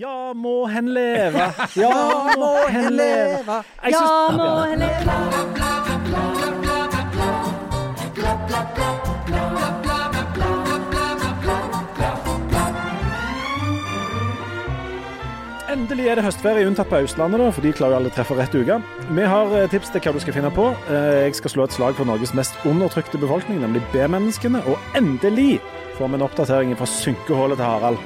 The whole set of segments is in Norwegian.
Ja, må hen leve. Ja, må hen leve. Ja, må hen leve. Endelig er det høstferie, unntatt på Østlandet, da, for de klarer jo alle å treffe rett uke. Vi har eh, tips til hva du skal finne på. Eh, Jeg skal slå et slag for Norges mest undertrykte befolkning, nemlig B-menneskene. Og endelig får vi en oppdatering fra synkehullet til Harald.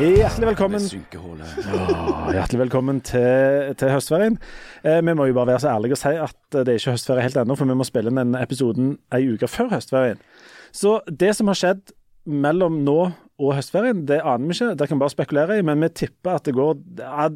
Hjertelig velkommen Ja, hjertelig velkommen til, til høstferien. Eh, vi må jo bare være så ærlige og si at det er ikke høstferie helt ennå, for vi må spille inn denne episoden ei uke før høstferien. Så det som har skjedd mellom nå og høstferien, det aner vi ikke. Det kan vi bare spekulere i, men vi tipper at det går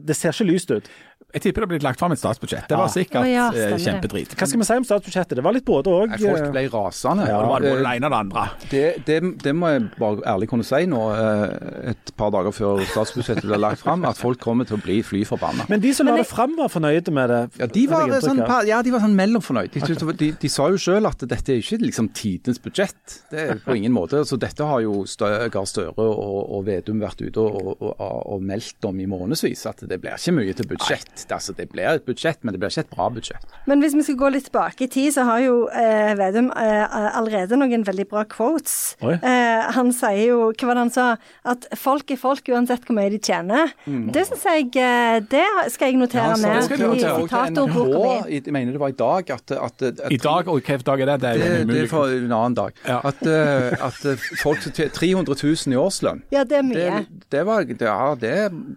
Det ser ikke lyst ut. Jeg tipper det blir lagt fram et statsbudsjett. Det var sikkert ja, ja, eh, det. kjempedrit. Hva skal vi si om statsbudsjettet? Det var litt både òg. Folk ble rasende. Ja, Det var både det Eh, ene og det andre. det, det, det må jeg bare ærlig kunne si nå, eh, et par dager før statsbudsjettet ble lagt fram, at folk kommer til å bli fly forbanna. Men de som la det fram, var fornøyde med det. Ja, de var, sånn, ja, de var sånn mellomfornøyd. De, okay. de, de sa jo sjøl at dette er ikke liksom tidenes budsjett. Det er på ingen måte. Så dette har jo Gahr Støre og, og Vedum vært ute og, og, og, og meldt om i månedsvis. At det blir ikke mye til budsjett. Altså, det blir et budsjett, men det blir ikke et bra budsjett. Men hvis vi skal gå litt tilbake i tid, så har jo eh, Vedum eh, allerede noen veldig bra quotes. Eh, han sier jo, hva var det han sa, at folk er folk uansett hvor mye de tjener. Det syns jeg eh, Det skal jeg notere han sa med det i du notere. jeg mener det var i dag, at, at, at I dag, og hvilken dag er det? Det er det, det er for en annen dag. Ja. At, eh, at folk 300 000 i årslønn Ja, det er mye. det var det, Ja, det,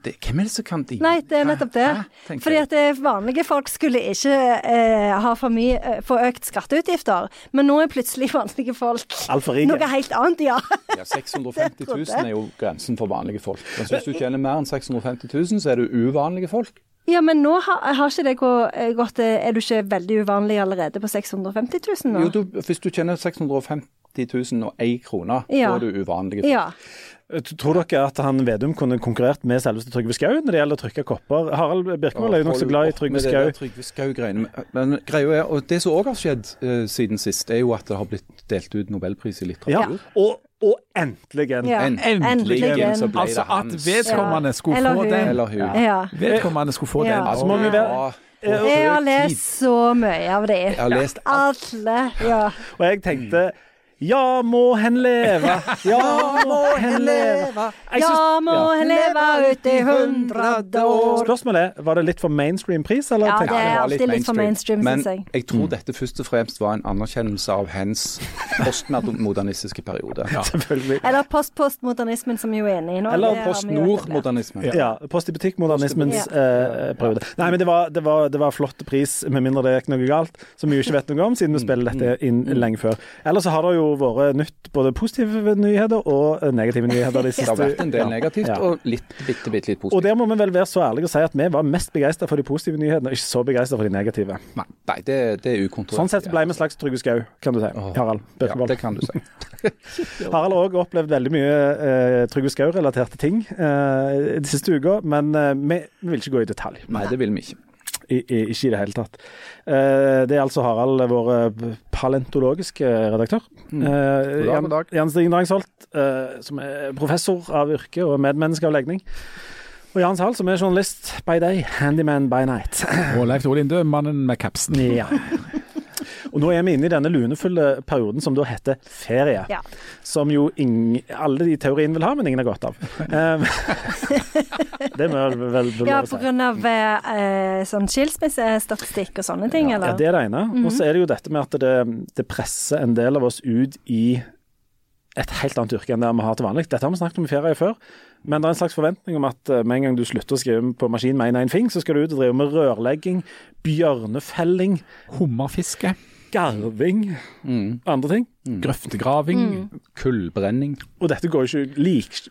det Hvem er det som kan de? Nei, det er nettopp det. Hæ? Fordi at eh, vanlige folk skulle ikke eh, ha for mye eh, få økt skatteutgifter, men nå er plutselig vanlige folk Altfor rike. noe helt annet, ja. Ja, 650 000 er jo grensen for vanlige folk. Men hvis du tjener mer enn 650 000, så er du uvanlige folk. Ja, men nå har, har ikke det eh, gått eh, Er du ikke veldig uvanlig allerede på 650 000 nå? Jo, du, hvis du tjener 650 000 og én krone, Ja. da er du uvanlig. Ja. Tror dere at han Vedum kunne konkurrert med selveste Trygve Skau når det gjelder å trykke kopper? Harald Birkvold er jo nokså glad i Trygve Skau. Trygve Skau-greiene. Men greia er, og det som òg har skjedd uh, siden sist, er jo at det har blitt delt ut nobelpris i litteratur. Ja, og, og endelig. Ja. En- Endelig. Endelig. så ble Altså det at hans. vedkommende skulle ja. få den. Eller hun. ja. Vedkommende skulle få Ja. den. Altså, må vi være- Jeg har lest så mye av det. Jeg har lest Alle. Ja. Og jeg tenkte Ja, må hen leve. Ja, må hen leve. Ja, må ja. hen leve ut i hundrede år. Spørsmålet er, var det litt for mainstream pris, eller? Ja, det er alltid litt for mainstream, Men jeg. jeg. jeg tror dette først og fremst var en anerkjennelse av hens postmodernistiske periode. Selvfølgelig. Eller post-postmodernismen, som vi jo er enig i nå. Eller Postnordmodernismen. Ja, Post i butikk-modernismens eh, periode. Nei, men det var, det, var, det var flott pris, med mindre det gikk noe galt, som vi jo ikke vet noe om, siden vi spiller dette inn lenge før. Ellers så har det jo vært nytt både positive nyheter og eh, negative nyheter de Det har vært en del negativt, Ja. og litt, bitte, bitte litt positivt. Og der må vi vel være så ærlige og si at vi var mest begeistra for de positive nyhetene, og ikke så begeistra for de negative. Nei, det, det er ukontrollert. Sånn sett ble vi en slags Trygve Skau, kan du si. Harald Ja, det kan du si. Harald har òg opplevd veldig mye eh, Trygve Skau-relaterte ting eh, de siste uka, men eh, vi vil ikke gå i detalj. Nei, det vil vi ikke. I, i, ikke i det hele tatt. Eh, det er altså Harald, vår palentologiske redaktør. Mm. Eh, God dag, Jan. Jan Stigen Drangsholt, eh, som er professor av yrke og medmenneske av legning. Og Jan Sahl, som er journalist by day, handyman by night. Og Leif Tore Linde, mannen med kapsen. Ja. Og nå er vi inne i denne lunefulle perioden som da heter ferie. Ja. Som jo ingen, alle i teorien vil ha, men ingen har godt av. Eh, det må vel vel Ja, pga. eh, sånn skilsmissestatistikk og sånne ting, Ja, eller? det er det ene. Og så er det jo dette med at det, det presser en del av oss ut i et helt annet yrke enn det vi har til vanlig. Dette har vi snakket om i ferie før, men det er en slags forventning om at eh, med en gang du slutter å skrive på maskin med én fing, så skal du ut og drive med rørlegging, bjørnefelling, Hummerfiske. Garving, Mm. andre ting. Grøftegraving. Mm. Kullbrenning. Og dette går jo ikke lik...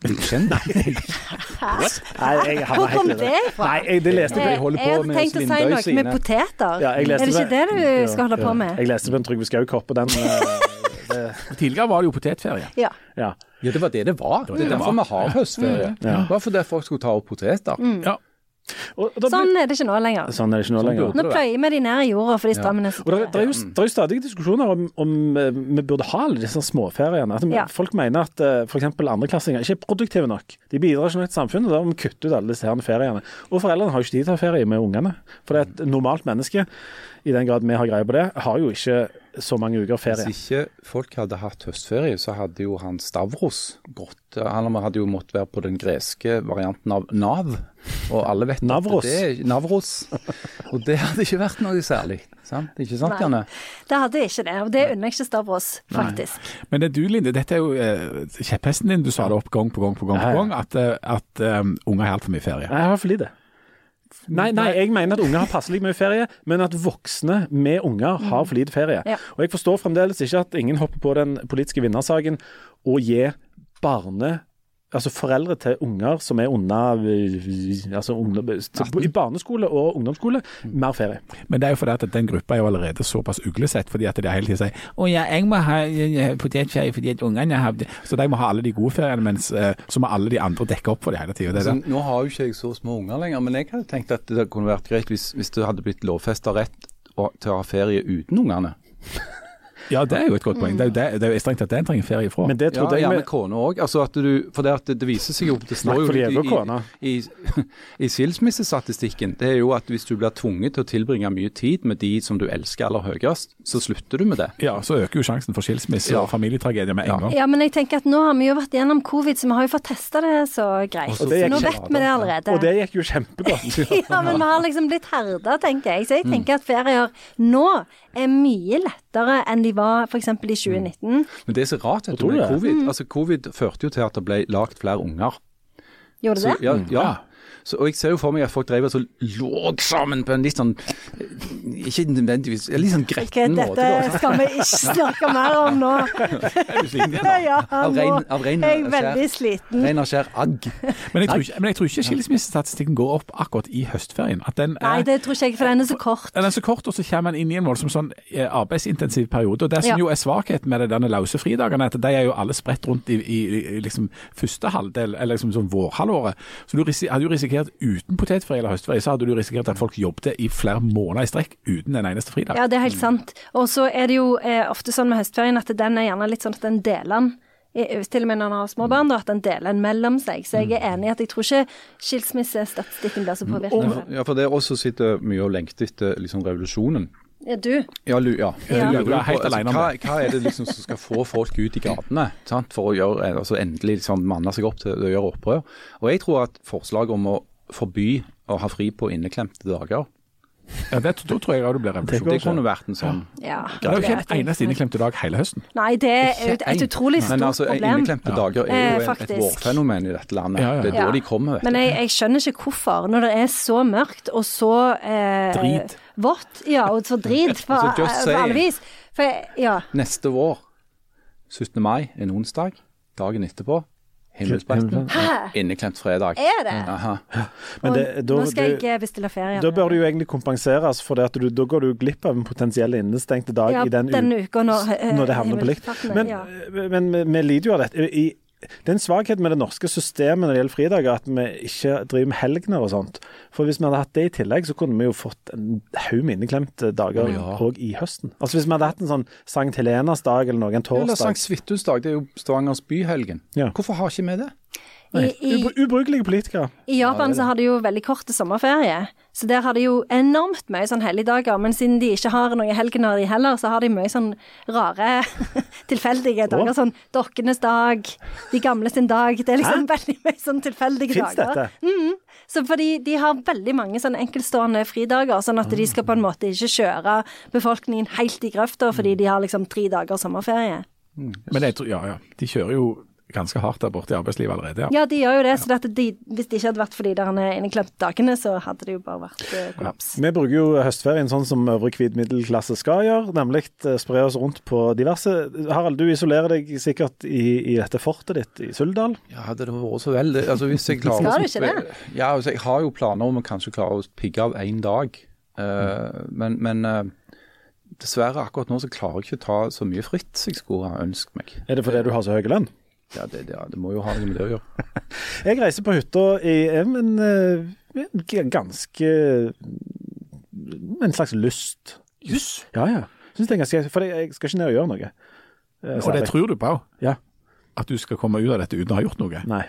Kjent. Nei, jeg Hvor kom det fra? Nei, jeg, det leste jeg, jeg holder på jeg hadde med tenkt å si noe med poteter. Ja, jeg leste er det ikke det du skal holde på med? Jeg leste på en Trygve skaukopp og den eh, det, Tidligere var det jo potetferie. Ja. Ja. Ja, det var det det var. Det er derfor vi har høstferie. Ja. Bare fordi folk skulle ta opp poteter. Mm. Ja. Sånn er det ikke nå lenger. sånn er det ikke nå Sånn lenger. Nå pløyer vi de ned i jorda fordi strømmen er så Og det, er jo, er jo stadig diskusjoner om, om eh, vi burde ha alle disse småferiene. At Ja. Folk mener at uh, f.eks. andreklassinger ikke er produktive nok. De bidrar ikke nok til samfunnet. Da må vi kutte ut alle disse her feriene. Og foreldrene har jo ikke tid til å ha ferie med ungene. For det er et normalt menneske, i den grad vi har greie på det, har jo ikke så mange uker ferie. Hvis ikke folk hadde hatt høstferie, så hadde jo han Stavros gått Han hadde jo måttet være på den greske varianten av Nav. Og alle vet Navros. at det er Navros. Og det hadde ikke vært noe særlig. Sant? Ikke sant, Nei. Janne? Det hadde ikke det, og det unner jeg ikke Stavros, faktisk. Men det er du, Linde, dette er jo eh, kjepphesten din. Du sa det opp gang på gang på gang, på gang at, eh, at um, unger har altfor mye ferie. Nei, jeg har for lite. Nei, nei, jeg mener at unger har passelig mye ferie, men at voksne med unger har for lite ferie. Ja. Og jeg forstår fremdeles ikke at ingen hopper på den politiske vinnersaken og gir barne... Altså foreldre til unger som er under altså ungdom, I barneskole og ungdomsskole, mer ferie. Men det er jo fordi at den gruppa er jo allerede såpass uglesett, fordi at de hele tiden sier å ja, jeg må ha eh, potetferie fordi at ungene har det. Så de må ha alle de gode feriene, mens eh, så må alle de andre dekke opp for det hele tida. Altså, nå har jo ikke jeg så små unger lenger, men jeg hadde tenkt at det kunne vært greit hvis, hvis det hadde blitt lovfesta rett til å ha ferie uten ungene. Ja, det er jo et godt poeng. Det er jo, det, det er jo strengt tatt det en trenger ferie fra. Men det Ja, trodde jeg med kona òg. Altså at du, for det, at det, det viser seg jo Det står jo litt i, i, i skilsmissestatistikken. Det er jo at hvis du blir tvunget til å tilbringe mye tid med de som du elsker aller høyest, så slutter du med det. Ja, så øker jo sjansen for skilsmisse Ja. og familietragedier med en gang. Ja, men jeg tenker at nå har vi jo vært gjennom covid, så vi har jo fått testa det så greit. Så nå vet vi det allerede. Og det gikk jo kjempegodt. Ja, men vi har liksom blitt herda, tenker jeg. Så Mm. jeg tenker at ferier nå er mye lettere enn de var f.eks. i Mm. 2019. Men det er så rart vet du, tror med det. covid. Altså Covid førte jo til at det ble lagd flere unger. Gjorde det Så, det? ja, ja. Ja. Så, og jeg ser jo for meg at folk drev og så lå sammen på en litt sånn Ikke nødvendigvis En litt sånn gretten måte. dette skal vi ikke snakke mer om nå. Ja, Av ren- av ren er jeg skjær. veldig sliten. Ren og skjær agg. Men jeg tror ikke, men jeg tror ikke skilsmissestatistikken går opp akkurat i høstferien. At den Nei, det tror ikke jeg, for den er så kort. den er så kort, og så kommer man inn i en voldsom sånn eh, arbeidsintensiv periode. Og Det som Ja. jo er svakheten med det, denne løse fridagene, er at de er jo alle spredt rundt i, i, i liksom første halvdel, eller liksom sånn vårhalvåret. Så du hadde jo risikert uten potetferie eller høstferie, så hadde du risikert at folk jobbet i flere måneder i strekk uten en eneste fridag. Ja, det er helt sant. Og så er det jo eh, ofte sånn med høstferien at den er gjerne litt sånn at den deler den. i- Til og med når man har små barn, da, at den deler en mellom seg. Så jeg er enig i at jeg tror ikke skilsmissestatistikken blir så påvirket. Ja, for det er også sitter mye og lengter etter liksom revolusjonen. Ja, du. Ja, lu, ja. Ja. Lurer Du er på, helt altså, alene om hva, det. hva er det liksom som skal få folk ut i gatene sant? for å gjøre, altså endelig liksom manne seg opp til å gjøre opprør? Og jeg tror at forslaget om å forby å ha fri på inneklemte dager, Ja, det, da tror jeg også det blir revolusjon. det kunne vært en sånn Ja. Det er jo ikke en eneste inneklemte dag hele høsten. Nei, det er et, et utrolig stort problem. Men altså, inneklemte dager er Eh, jo et, et vårfenomen i dette landet. Ja, ja. Det er da Ja. de kommer, vet Men jeg, jeg skjønner ikke hvorfor, når det er så mørkt og så eh, Drit. Vått, ja, og så drit på, Altså, alle vis. For, ja. Neste vår, 17. mai, en onsdag, dagen etterpå, himmelspretten, inneklemt fredag. Er det? Aha. Men det, da, nå skal jeg ikke bestille ferie. da bør du jo egentlig kompenseres, for det at du, da går du glipp av en potensiell innestengte dag ja, i den denne uka når, eh, når det havner på likt. Men, ja. men vi- vi lider jo av dette. I, det er en svakhet med det norske systemet når det gjelder fridager, at vi ikke driver med helgener og sånt. For hvis vi hadde hatt det i tillegg, så kunne vi jo fått en haug med inneklemte dager Ja. i høsten. Altså Hvis vi hadde hatt en sånn Sankt Helenas dag eller noe, en Eller. Sankt Svithus dag, det er jo Stavangers byhelgen. Ja. Hvorfor har ikke vi det? I, i, Ubrukelige politikere. I Japan så har de jo veldig korte sommerferie, så der har de jo enormt mye sånn helligdager. Men siden de ikke har noen helgener de heller, så har de mye sånn rare, tilfeldige dager. Sånn Dokkenes dag, De gamle sin dag. Det er liksom veldig mye sånn tilfeldige Finns dager. dette? Så fordi de har veldig mange sånn enkeltstående fridager, sånn at de skal på en måte ikke kjøre befolkningen helt i grøfta fordi de har liksom tre dager sommerferie. Men jeg tror, ja, ja. De kjører jo ganske hardt der borte i arbeidslivet allerede. Ja. Ja, de gjør jo det. Så at de, hvis det ikke hadde vært for de der inneklemte dagene, så hadde det jo bare vært eh, kollaps. Vi bruker jo høstferien sånn som øvrig hvit middelklasse skal gjøre, nemlig eh, spre oss rundt på diverse Harald, du isolerer deg sikkert i, i dette fortet ditt i Suldal. Ja, hadde det vært så vel. Altså, hvis jeg klarer Skal du ikke det? Ja, altså, jeg har jo planer om å kanskje klare å pigge av én dag. Eh, men men uh, dessverre, akkurat nå så klarer jeg ikke å ta så mye fritt som jeg skulle ha ønsket meg. Er det fordi du har så høy lønn? Ja, det, det, det må jo ha noe med det å gjøre. Jeg reiser på hytta i en, en, en ganske En slags lyst. Jøss. Ja, ja. Er for jeg, jeg skal ikke ned og gjøre noe. Eh, Og det tror du på? Ja. At du skal komme ut av dette uten å ha gjort noe? Nei.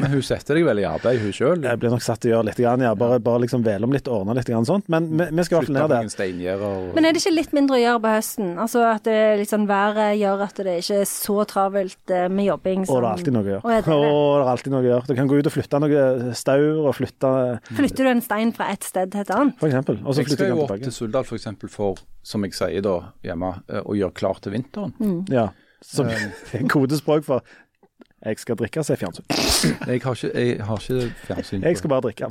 Men hun setter deg vel i arbeid, hun sjøl? Jeg blir nok satt til å gjøre litt, grann, ja. bare, bare liksom vele om litt, ordne litt grann sånt. Men vi, vi skal i hvert fall ned der. og Men er det ikke litt mindre å gjøre på høsten? Altså at det liksom været gjør at det ikke er så travelt eh, med jobbing Og det er alltid noe å gjøre. Er det Å, det? det er alltid noe å gjøre. Du kan gå ut og flytte noe staur og flytte Flytter du en stein fra et sted til et annet? for eksempel. Og så flytter tilbake. jeg jo opp til. Suldal for eksempel for, som jeg sier da hjemme, eh, å gjøre klar til vinteren. Ja. Som er kodespråk for jeg skal drikke, sier fjernsyn. Jeg har ikke, jeg har ikke fjernsyn. Jeg skal bare drikke.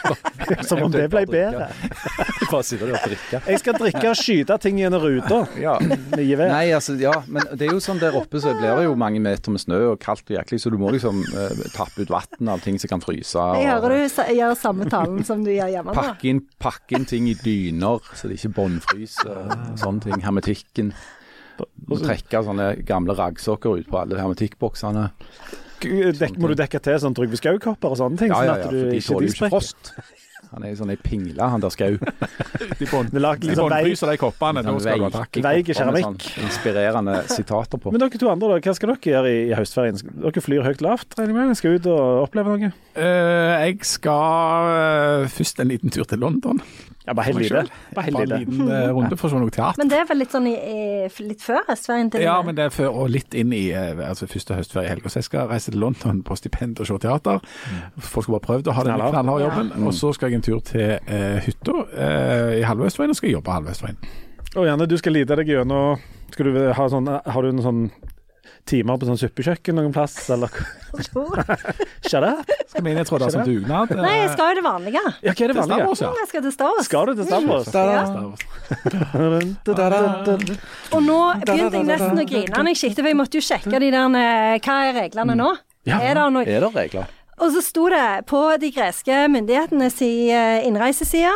Som om det ble bedre. bare sitte der og drikke. Jeg skal drikke og skyte ting gjennom ruta Ja. Nei, altså, ja, men det er jo sånn der oppe så blir det jo mange meter med snø og kaldt og jæklig, så du må liksom eh, tappe ut vann av ting som kan fryse. og- Jeg hører du gjør samme talen som du gjør hjemme. Pakke inn, pakke inn ting i dyner, så det ikke båndfryser. Sånne ting. Hermetikken. Og trekke sånne gamle raggsokker ut på alle hermetikkboksene. Dek, må du dekke til sånn Trygve Skau-kopper og sånne ting? Ja, sånn ja, at ja, for de tåler jo ikke frost. Han er jo sånn ei pingle, han der skau. De bånd- Det er lagd de liksom båndfryser de koppene. Takk. Veik keramikk. Sånn inspirerende sitater på. Men dere to andre, da, hva skal dere gjøre i, i høstferien? Dere flyr høyt lavt, regner jeg med? Skal ut og oppleve noe? Uh, jeg skal uh, først en liten tur til London. Ja, bare hell i det. Bare Bare i det. en liten uh, runde for å se noe teater. Men det er vel litt sånn i, i, litt før høstferien til Ja, men det er før, og litt inn i eh, altså første høstferie i helga. Så jeg skal reise til London på stipend og se teater. Folk har bare prøvd å ha den Knallhard. knallharde jobben. Og så skal jeg en tur til uh, hytta uh, i halve Østveien, og skal jobbe halve Østveien. Og gjerne du skal lide deg gjennom Skal du ha sånn Har du noen sånn timer på sånn suppekjøkken noen plass, eller Shut up! Skal vi inn i er som dugnad? Nei, jeg skal jo det vanlige. Ja, hva er det til vanlige? Ja. Jeg skal til Stavros. Skal du til Stavros? Og nå begynte jeg nesten å grine når jeg kikket, for jeg måtte jo sjekke de der eh, Hva er reglene nå? Ja. Er det noe Er det regler? Og så sto det på de greske myndighetenes eh, innreiseside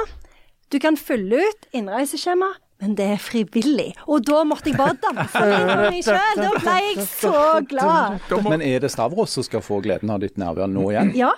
Du kan fylle ut innreiseskjema, men det er frivillig. Og da måtte jeg bare danse for meg sjøl. Da ble jeg så glad. Men er det Stavros som skal få gleden av ditt nærvær nå igjen? Ja,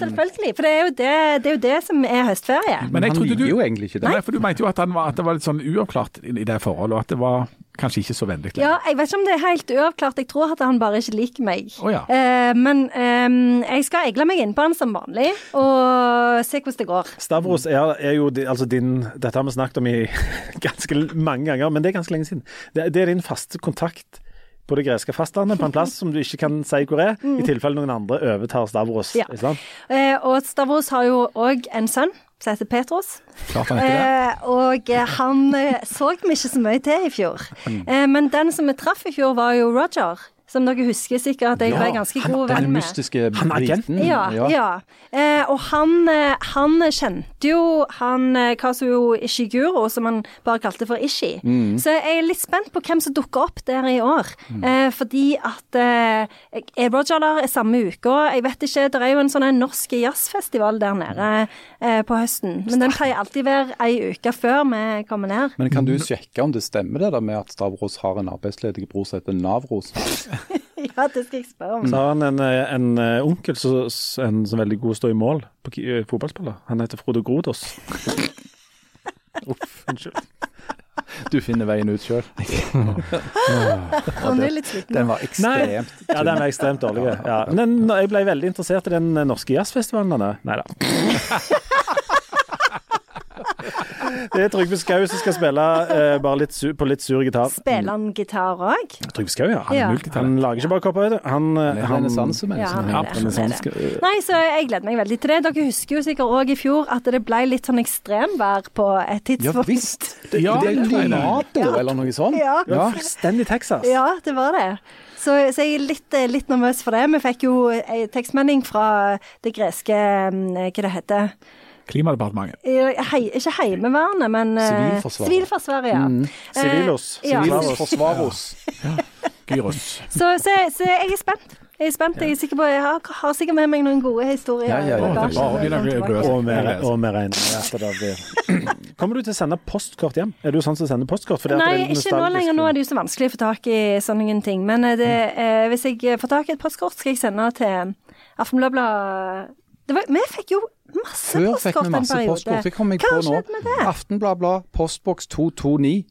selvfølgelig. For det er jo det, det, er jo det som er høstferie. Men jeg han liker du jo egentlig ikke det. Nei, for du mente jo at, han var, at det var litt sånn uavklart i i det forholdet, og at det var kanskje ikke så vennlig. Ja, jeg vet ikke om det er helt uavklart. Jeg tror at han bare ikke liker meg. Oh, ja. eh, men eh, jeg skal egle meg innpå han som vanlig, og se hvordan det går. Stavros er, er jo altså din Dette har vi snakket om i ganske mange ganger, men det er ganske lenge siden. Det, det er din faste kontakt på det greske fastlandet, på en plass som du ikke kan si hvor er, i tilfelle noen andre overtar Stavros. Ja. Ikke sant? Eh, og Stavros har jo òg en sønn som heter Petros. Klart han heter det. Eh, og eh, han eh, så vi ikke så mye til i fjor. Mm. Eh, men den som vi traff i fjor, var jo Roger. Som dere husker sikkert at jeg Ja, var ganske han- god venn med. Den mystiske Han er briten. Ja. ja. Eh, og han, eh, han kjente jo han eh, Kazuo Ishiguro, som han bare kalte for Ishi. Mm. Så jeg er litt spent på hvem som dukker opp der i år. Eh, fordi at eh, Er Roger der samme uka? Jeg vet ikke. Det er jo en sånn norsk jazzfestival der nede eh, på høsten. Men den pleier alltid være ei uke før vi kommer ned. Men kan du sjekke om det stemmer det der med at Stavros har en arbeidsledig bror som heter Navros? ja, det skal jeg spørre om. Så har han en, eh, en eh, onkel som en, som er veldig god å stå i mål på eh, fotballspiller. Han heter Frode Grodos. Uff, unnskyld. Du finner veien ut sjøl. Han er litt sliten. Den var ekstremt Ja, den var ekstremt dårlig. Ja. Men jeg ble veldig interessert i den norske jazzfestivalen. Nei da. Det er Trygve Skau som skal spille uh, bare litt sur, på litt sur gitar. Spiller han gitar òg? Trygve Skau, ja. Han, Ja. han lager ikke bare kopper, vet du. Han, eh, Det er han renessansemenneske. Ja, han det. Han det. Nei, så jeg gleder meg veldig til det. Dere husker jo sikkert òg i fjor at det ble litt sånn ekstremvær på et Ja visst. visst. Ja, det er det jeg det. eller noe sånt. Ja. ja. fullstendig Texas. Ja, det var det. Så, så jeg er litt, eh, litt nervøs for det. Vi fikk jo en tekstmelding fra det greske mm, Hva det heter Klimadepartementet. Hei, Ikke Heimevernet, men eh, Sivilforsvaret. Sivilforsvaret, ja. Sivilos. Eh, ja. Sivilos. Forsvaros. Gyros. Så, så, så jeg er spent. Jeg er spent. Jeg er sikker på Jeg har, har sikkert med meg noen gode historier. Ja, ja, ja. Og vi, regner med at det blir Kommer du til å sende postkort hjem? Er du sånn som sender postkort? Fordi at Nei, det er ikke nå lenger. Nå er det jo så vanskelig å få tak i sånne ting. Men eh, det, eh, hvis jeg får tak i et postkort, skal jeg sende til Aftenbladet Det var- Vi fikk jo masse Før fikk postkort vi en periode. postkort. Kom jeg Hva på har skjedd med det? Aftenbladblad, postboks 229,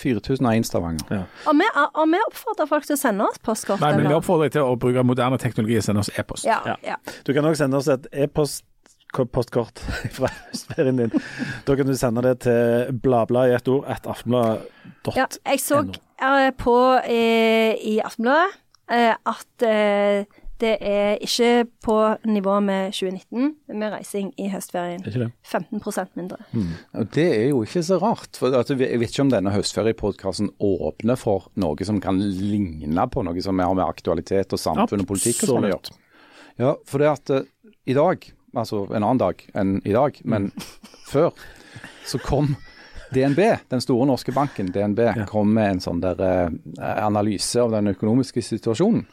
4001 Stavanger. Og vi, og vi oppfordrer folk til å sende oss postkort. Nei, men vi oppfordrer deg til å bruke moderne teknologi og sende oss e-post. ja, Ja. ja. Du kan òg sende oss et e-post postkort fra høstferien din. Da kan du sende det til bladbladet i ett ord, at aftenblad.no. ja. Jeg så eh, på eh, i Aftenbladet eh, at eh, det er ikke på nivå med 2019 med reising i høstferien. Ikke det? 15% mindre. Og Det er jo ikke så rart. for at Jeg vet ikke om denne høstferiepodkasten åpner for noe som kan ligne på noe som har med aktualitet og samfunn og politikk og sånn å gjøre. Ja, for det at uh, i dag, altså en annen dag enn i dag, men før, så kom DNB, den store norske banken, DNB, kom med en sånn der uh, analyse av den økonomiske situasjonen.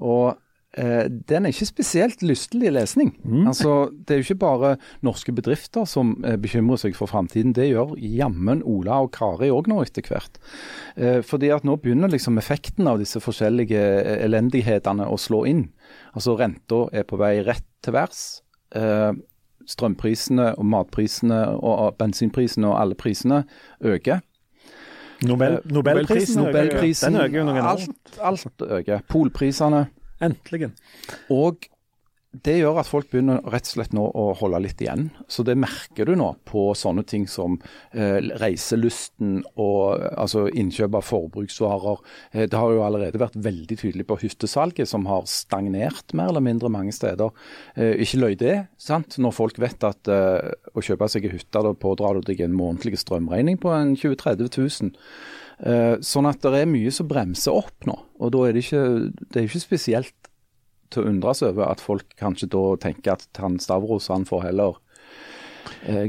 Og den er ikke spesielt lystelig lesning. Altså, Det er jo ikke bare norske bedrifter som eh, bekymrer seg for framtiden. Det gjør jammen Ola og Kari òg nå etter hvert. Eh, fordi at nå begynner liksom effekten av disse forskjellige eh, elendighetene å slå inn. Altså Renta er på vei rett til værs. Eh, strømprisene og matprisene og bensinprisene og alle prisene øker. Nobel, Nobelprisen, Nobelprisen, Den øker jo noen alt, alt øker. Polprisene. Endelig. Og det gjør at folk begynner rett og slett nå å holde litt igjen. Så det merker du nå på sånne ting som eh, reiselysten og altså innkjøp av forbruksvarer. Eh, det har jo allerede vært veldig tydelig på hyttesalget, som har stagnert mer eller mindre mange steder. Eh, ikke løy det, sant. Når folk vet at eh, å kjøpe seg en hytte, da pådrar du deg en månedlig strømregning på en 20 000-30 000. Eh, sånn at det er mye som bremser opp nå. Og da er det ikke, det er ikke spesielt til å undres over at folk kanskje da tenker at han Stavros han får heller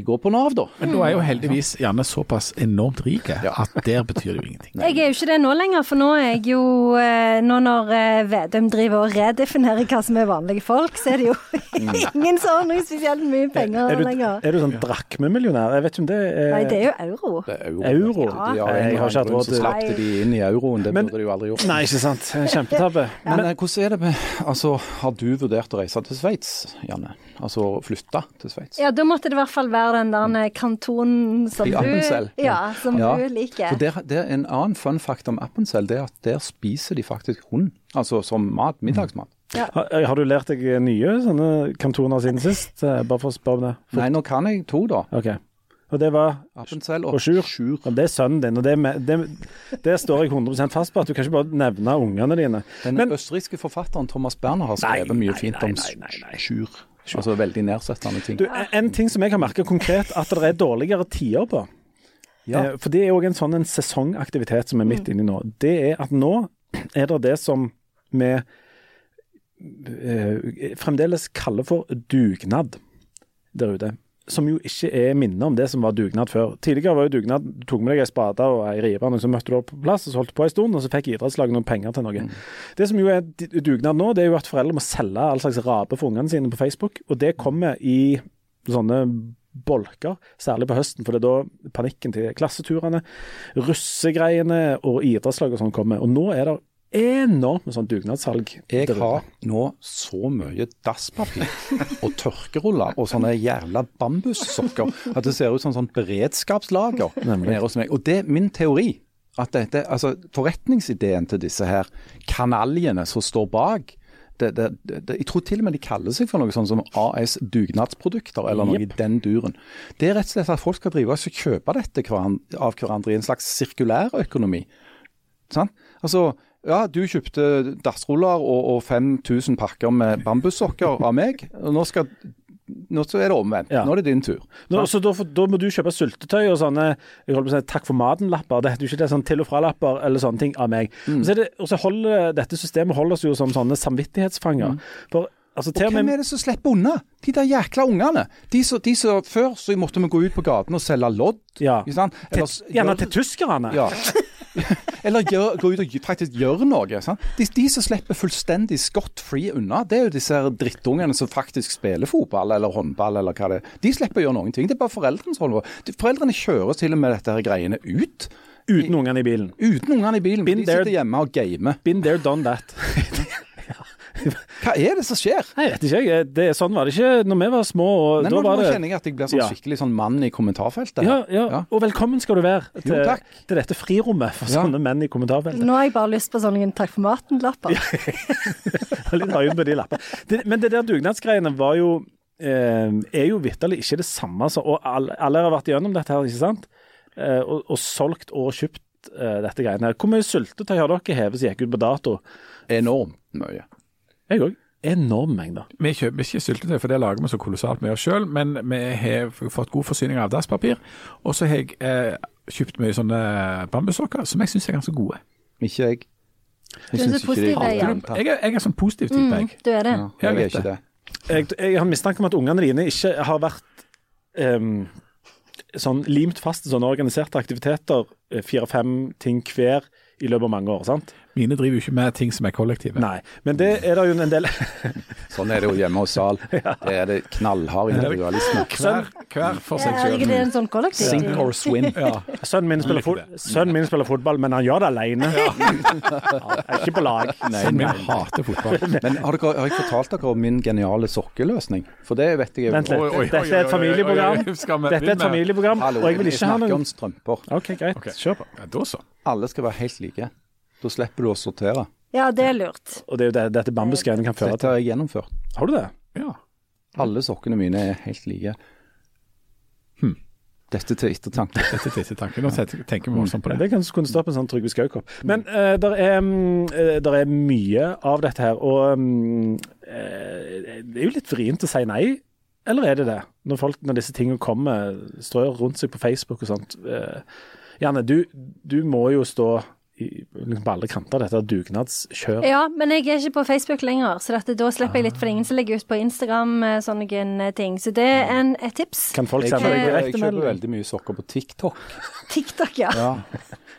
gå på Nav, da. Men nå er jo heldigvis Janne såpass enormt rik at der betyr det jo ingenting. Jeg er jo ikke det nå lenger, for nå er jeg jo eh, Nå når eh, Vedum driver og redefinerer hva som er vanlige folk, så er det jo ingen som har noe spesielt mye penger Er du, lenger. er du sånn drakmemillionær? Jeg vet ikke om det er Nei, det er jo euro. Det er euro. Euro? Ja. Ja, jeg har ikke hatt råd til til slapp de inn i euroen. Det burde de jo aldri gjort. Nei, ikke sant. Kjempetabbe. Men eh, hvordan er det med Altså, har du vurdert å reise til Sveits, Janne? Altså flytte til Sveits? Ja, da måtte det i hvert fall være den der eh, kantonen som I du Ja, som Ja. du liker. For der, der, En annen fun fact om Appensell det er at der spiser de faktisk hund. Altså som mat, middagsmat. Har, har du lært deg nye sånne kantoner siden sist? Eh, Bare for å spørre om det. Nei, nå kan jeg to, da. Okay. Og det var Appenzell og Og Sjur. Sjur. Ja, det er sønnen din, og det, er det, det står jeg 100% fast på. at Du kan ikke bare nevne ungene dine. Den Men- østerrikske forfatteren Thomas Berner har Nei, skrevet mye nei, fint nei, om nei, nei, nei. Sjur. Altså veldig nedsettende ting. Du, en ting som jeg har merka konkret, at det er dårligere tider på. Ja. Eh, For det er òg en sånn en sesongaktivitet som er midt inni nå. Det er at nå er det det som vi eh, fremdeles kaller for dugnad der ute. Som jo ikke er minnet om det som var dugnad før. Tidligere var jo dugnad Du tok med deg ei spade og ei rive, og så møtte du opp på plass, og så holdt du på ei stund, og så fikk idrettslaget noen penger til noe. Det som jo er dugnad nå, det er jo at foreldre må selge all slags rape for ungene sine på Facebook, og det kommer i sånne bolker, særlig på høsten, for det er da panikken til klasseturene, russegreiene og idrettslag og sånn kommer. Og nå er det enormt med sånn dugnadssalg. Jeg har nå så mye dasspapir og tørkeruller og sånne jævla bambussokker at det ser ut som sånn beredskapslager nede hos meg. Og det er min teori. At dette, altså Forretningsideen til disse her kanaljene som står bak det, det, det, Jeg tror til og med de kaller seg for noe sånn som AS Dugnadsprodukter, eller noe i den duren. Det er rett og slett at folk skal drive og kjøpe dette av hverandre i en slags sirkulærøkonomi. Sånn? Altså, ja, du kjøpte dassruller og, og 5000 pakker med bambussokker av meg. Nå, skal, nå er det omvendt. Ja. Nå er det din tur. Nå, så da, da må du kjøpe syltetøy og sånne jeg holder på å si, takk for maten-lapper. Det jo ikke det sånn til og fra-lapper eller sånne ting av meg. Mm. Og så, det, og så holder dette systemet holder oss jo som sånne samvittighetsfanger. For altså, Mm. Og hvem er det som slipper unna? De der jækla ungene. De som, Før så måtte vi gå ut på gaten og selge lodd. ja, til, Gjerne til tyskerne. Ja. Eller gjør, gå ut og faktisk gjøre noe. Sant? De, de som slipper fullstendig scot free unna, det er jo disse drittungene som faktisk spiller fotball eller håndball eller hva det er. De slipper å gjøre noen ting. Det er bare foreldrene som holder på. Foreldrene kjører til og med dette her greiene ut. Uten ungene i bilen. Uten ungene i bilen. Been De sitter there. hjemme og gamer. Been there, done that. Hva er det som skjer? Jeg vet ikke, jeg. Det, sånn var det ikke når vi var små. Og Nei, da nå, var nå det kjenner jeg at jeg blir sånn Ja. skikkelig sånn mann i kommentarfeltet. ja, ja, ja, og velkommen skal du være til, Jo, takk. til dette frirommet for Ja. sånne menn i kommentarfeltet. Nå har jeg bare lyst på sånne takk for maten-lapper. Litt høyere på de lappene. Men det der dugnadsgreiene var jo eh, er jo vitterlig ikke det samme som Og alle, alle har vært gjennom dette her, ikke sant? Eh, og, og solgt og kjøpt eh, dette greiene her. Hvor mye syltetøy har dere hevet som gikk ut på dato? Enormt mye. Jeg òg. Enorme mengder. Vi kjøper ikke syltetøy, for det lager vi så kolossalt mye sjøl. Men vi har fått god forsyning av dasspapir. Og så har jeg eh, kjøpt mye sånne bambussokker som jeg syns er ganske gode. Ikke jeg. Så synes ikke det er Jan. Jeg er, jeg er sånn positiv type, Mm, du er det. Ja, Jeg jeg er vet ikke det. det. Jeg, jeg har mistanke om at ungene dine ikke har vært um, sånn limt fast i sånne organiserte aktiviteter, eh, fire-fem ting hver, i løpet av mange år. sant? Mine driver jo ikke med ting som er kollektive. Nei. Men det er det jo en del Sånn er det jo hjemme hos Sal. Det er det knallhard individualisme. Hver, hver for seg Er ikke det en sånn kollektiv? Sink or swim. Ja. Sønnen min, sønnen min spiller fotball, men han gjør det alene. Ja, er ikke på lag. Sønnen min hater fotball. Men har, dere, har jeg fortalt dere om min geniale sokkeløsning? For det vet jeg jo. Vent litt. Dette er et familieprogram. vi- Dette er et familieprogram, Hallo, og jeg vil ikke ha snakker om strømper. OK, greit. Kjør på. Ja, da så. Alle skal være helt like. Da slipper du å sortere. Ja, det er lurt. Og det er jo det dette bambusgreiene kan føre Dette har jeg gjennomført. Har du det? Ja. Alle sokkene mine er helt like. Hmm. Dette til ettertanke. Dette til ettertanke. Nå tenker vi voldsomt på det. det kan kunne stå på en sånn Trygve Skau-kopp. Men uh, det er, eh, er mye av dette her, og um, uh, det er jo litt vrient å si nei. Eller er det det? Når, folk, når disse tingene kommer, strør rundt seg på Facebook og sånt. Uh, Janne, du, du må jo stå liksom på alle kanter dette dugnadskjøret. Ja, men jeg er ikke på Facebook lenger, så dette, da slipper jeg litt, for det er ingen som legger ut på Instagram eh, sånne ting. Så det er en, et tips. Kan folk Jeg sende deg direktemelding? jeg direkte kjøper veldig mye sokker på TikTok. TikTok, ja. Ja,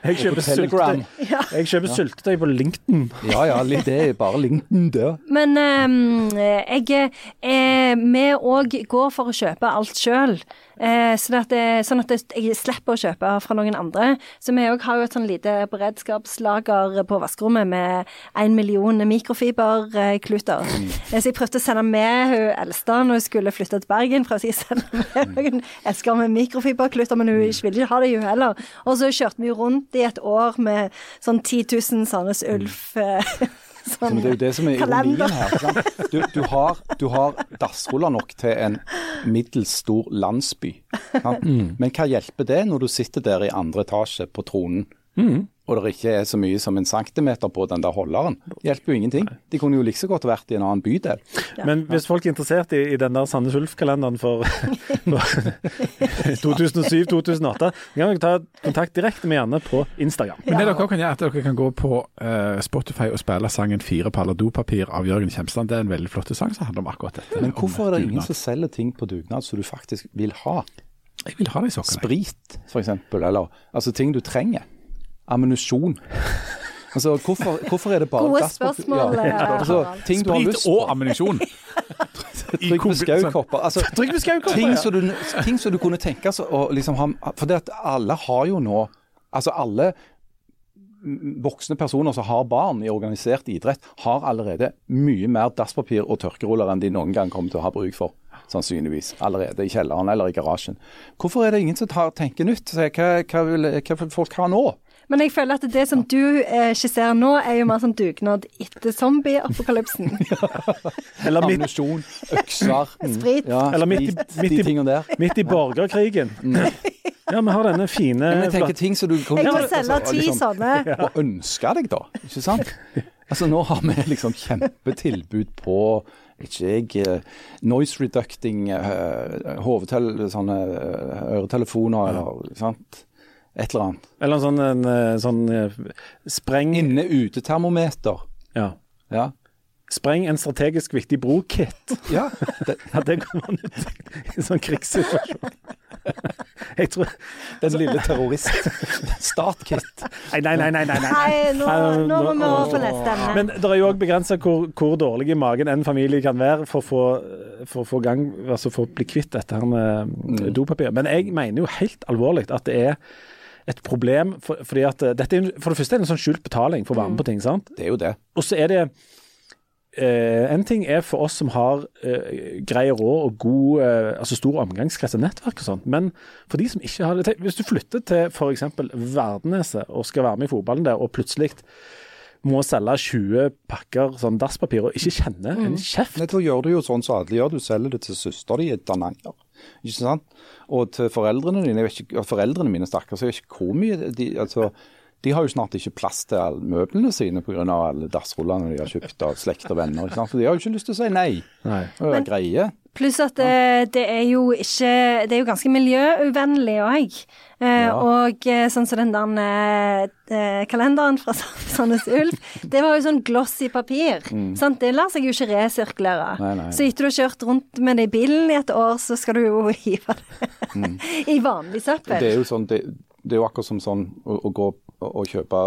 Jeg kjøper syltetøy Jeg kjøper syltetøy på LinkedIn. ja, ja det er bare LinkedIn der. Men ehm, jeg eh, Vi òg går for å kjøpe alt sjøl. Eh, sånn at, det- sånn at det- jeg slipper å kjøpe fra noen andre. Så vi òg har jo et sånn lite beredskapslager på vaskerommet med en million mikrofiberkluter. Mm. Så jeg prøvde å sende med hun eldste når hun skulle flytte til Bergen. Prøvde jeg å sende med noen esker med mikrofiberkluter, men hun ville ikke ha det, hun heller. Og så kjørte vi rundt i et år med sånn 10 000 Sandnes Ulf Mm. sånn det er jo det som er kalender. ironien her. Sant? Du, du har, du har dassruller nok til en middels stor landsby. Mm. Men hva hjelper det når du sitter der i andre etasje på tronen, og det ikke er så mye som en centimeter på den der holderen? Det hjelper jo ingenting. De kunne jo like så godt vært i en annen bydel. Men hvis folk er interessert i, i den der Sandnes Ulf-kalenderen for, for 2007-2008, kan dere ta kontakt direkte med Janne på Instagram. Men det dere kan gjøre, er at dere kan gå på uh, Spotify og spille sangen 'Fire paller dopapir' av Jørgen Kjemsland. Det er en veldig flott sang som handler om akkurat dette. Men hvorfor er det ingen som selger ting på dugnad som du faktisk vil ha? Jeg vil ha de sokkene. Sprit, f.eks. Eller altså ting du trenger. Ammunisjon. Altså, hvorfor, hvorfor er det bare Gode spørsmål, Ja. eh, Altså, ting du har lyst på. og ammunisjon. Trykk med skaukopper Altså, Skau-kopper, ting, ja. som du, ting som du kunne tenke seg å liksom ha For det at alle har jo nå Altså alle voksne personer som har barn i organisert idrett, har allerede mye mer dasspapir og tørkeruller enn de noen gang kommer til å ha bruk for. Sannsynligvis. Allerede i kjelleren eller i garasjen. Hvorfor er det ingen som tar, tenker nytt? Hva, hva, vil, hva vil folk ha nå? Men jeg føler at det som du eh, skisserer nå, er jo mer sånn dugnad etter zombieapokalypsen. Eller midt, Ammunisjon, økser Sprit. ja, Eller midt i- sprit, midt i- de tingene der. midt i borgerkrigen. Ja, vi har denne fine Ja, men jeg tenker ting som du kunne Jeg må altså, selge ti liksom, sånne. Og ønske deg, da. Ikke sant? Altså, nå har vi liksom kjempetilbud på ikke jeg, eh, noise reducting uh, hovedtel, sånne eh, øretelefoner eller sant? Et eller annet. Eller en sånn, en, eh, sånn eh, spreng... Inne-ute-termometer. Ja. Ja. Spreng en strategisk viktig bro-kit. Ja, det, Ja, det kommer ut i en sånn krigssituasjon. Jeg tror Den lille terrorist. Startkit. Nei, nei, nei. nei, nei, nei. Nå, nå må vi over på neste emne. Men det er jo òg begrensa hvor, hvor dårlig i magen en familie kan være for å få, for å få gang, altså for å bli kvitt dette her med Mm. dopapir. Men jeg mener jo helt alvorlig at det er et problem, for, fordi at eh, dette er, for det første er det en sånn skjult betaling for å være med på ting. sant? Det er jo det. Og så er det eh, En ting er for oss som har eh, grei råd og god, eh, altså stor omgangskrets og nettverk og sånt, men for de som ikke har det Hvis du flytter til f.eks. Verdeneset og skal være med i fotballen der, og plutselig må selge 20 pakker sånn dasspapir og ikke kjenne en kjeft Nei, Da gjør du jo sånn som alle gjør, du selger det til søster di i Dananger. Ikke sant? Og til foreldrene dine, jeg vet ikke, foreldrene mine stakkars, jeg vet ikke hvor mye de, altså, de har jo snart ikke plass til alle møblene sine pga. alle dassrullene de har kjøpt av slekt og venner. Ikke sant? For de har jo ikke lyst til å si nei. Nei. Det er greie. Pluss at det, det er jo ikke Det er jo ganske miljøuvennlig òg. Eh, Og eh, sånn som den der eh, kalenderen fra Sandnes Ulf, det var jo sånn glossy papir. Sant? Det lar seg jo ikke resirkulere. Nei, nei. Så etter du har kjørt rundt med det i bilen i et år, så skal du jo hive det i vanlig søppel. Det er jo sånn, det, det er jo akkurat som sånn å, å gå og kjøpe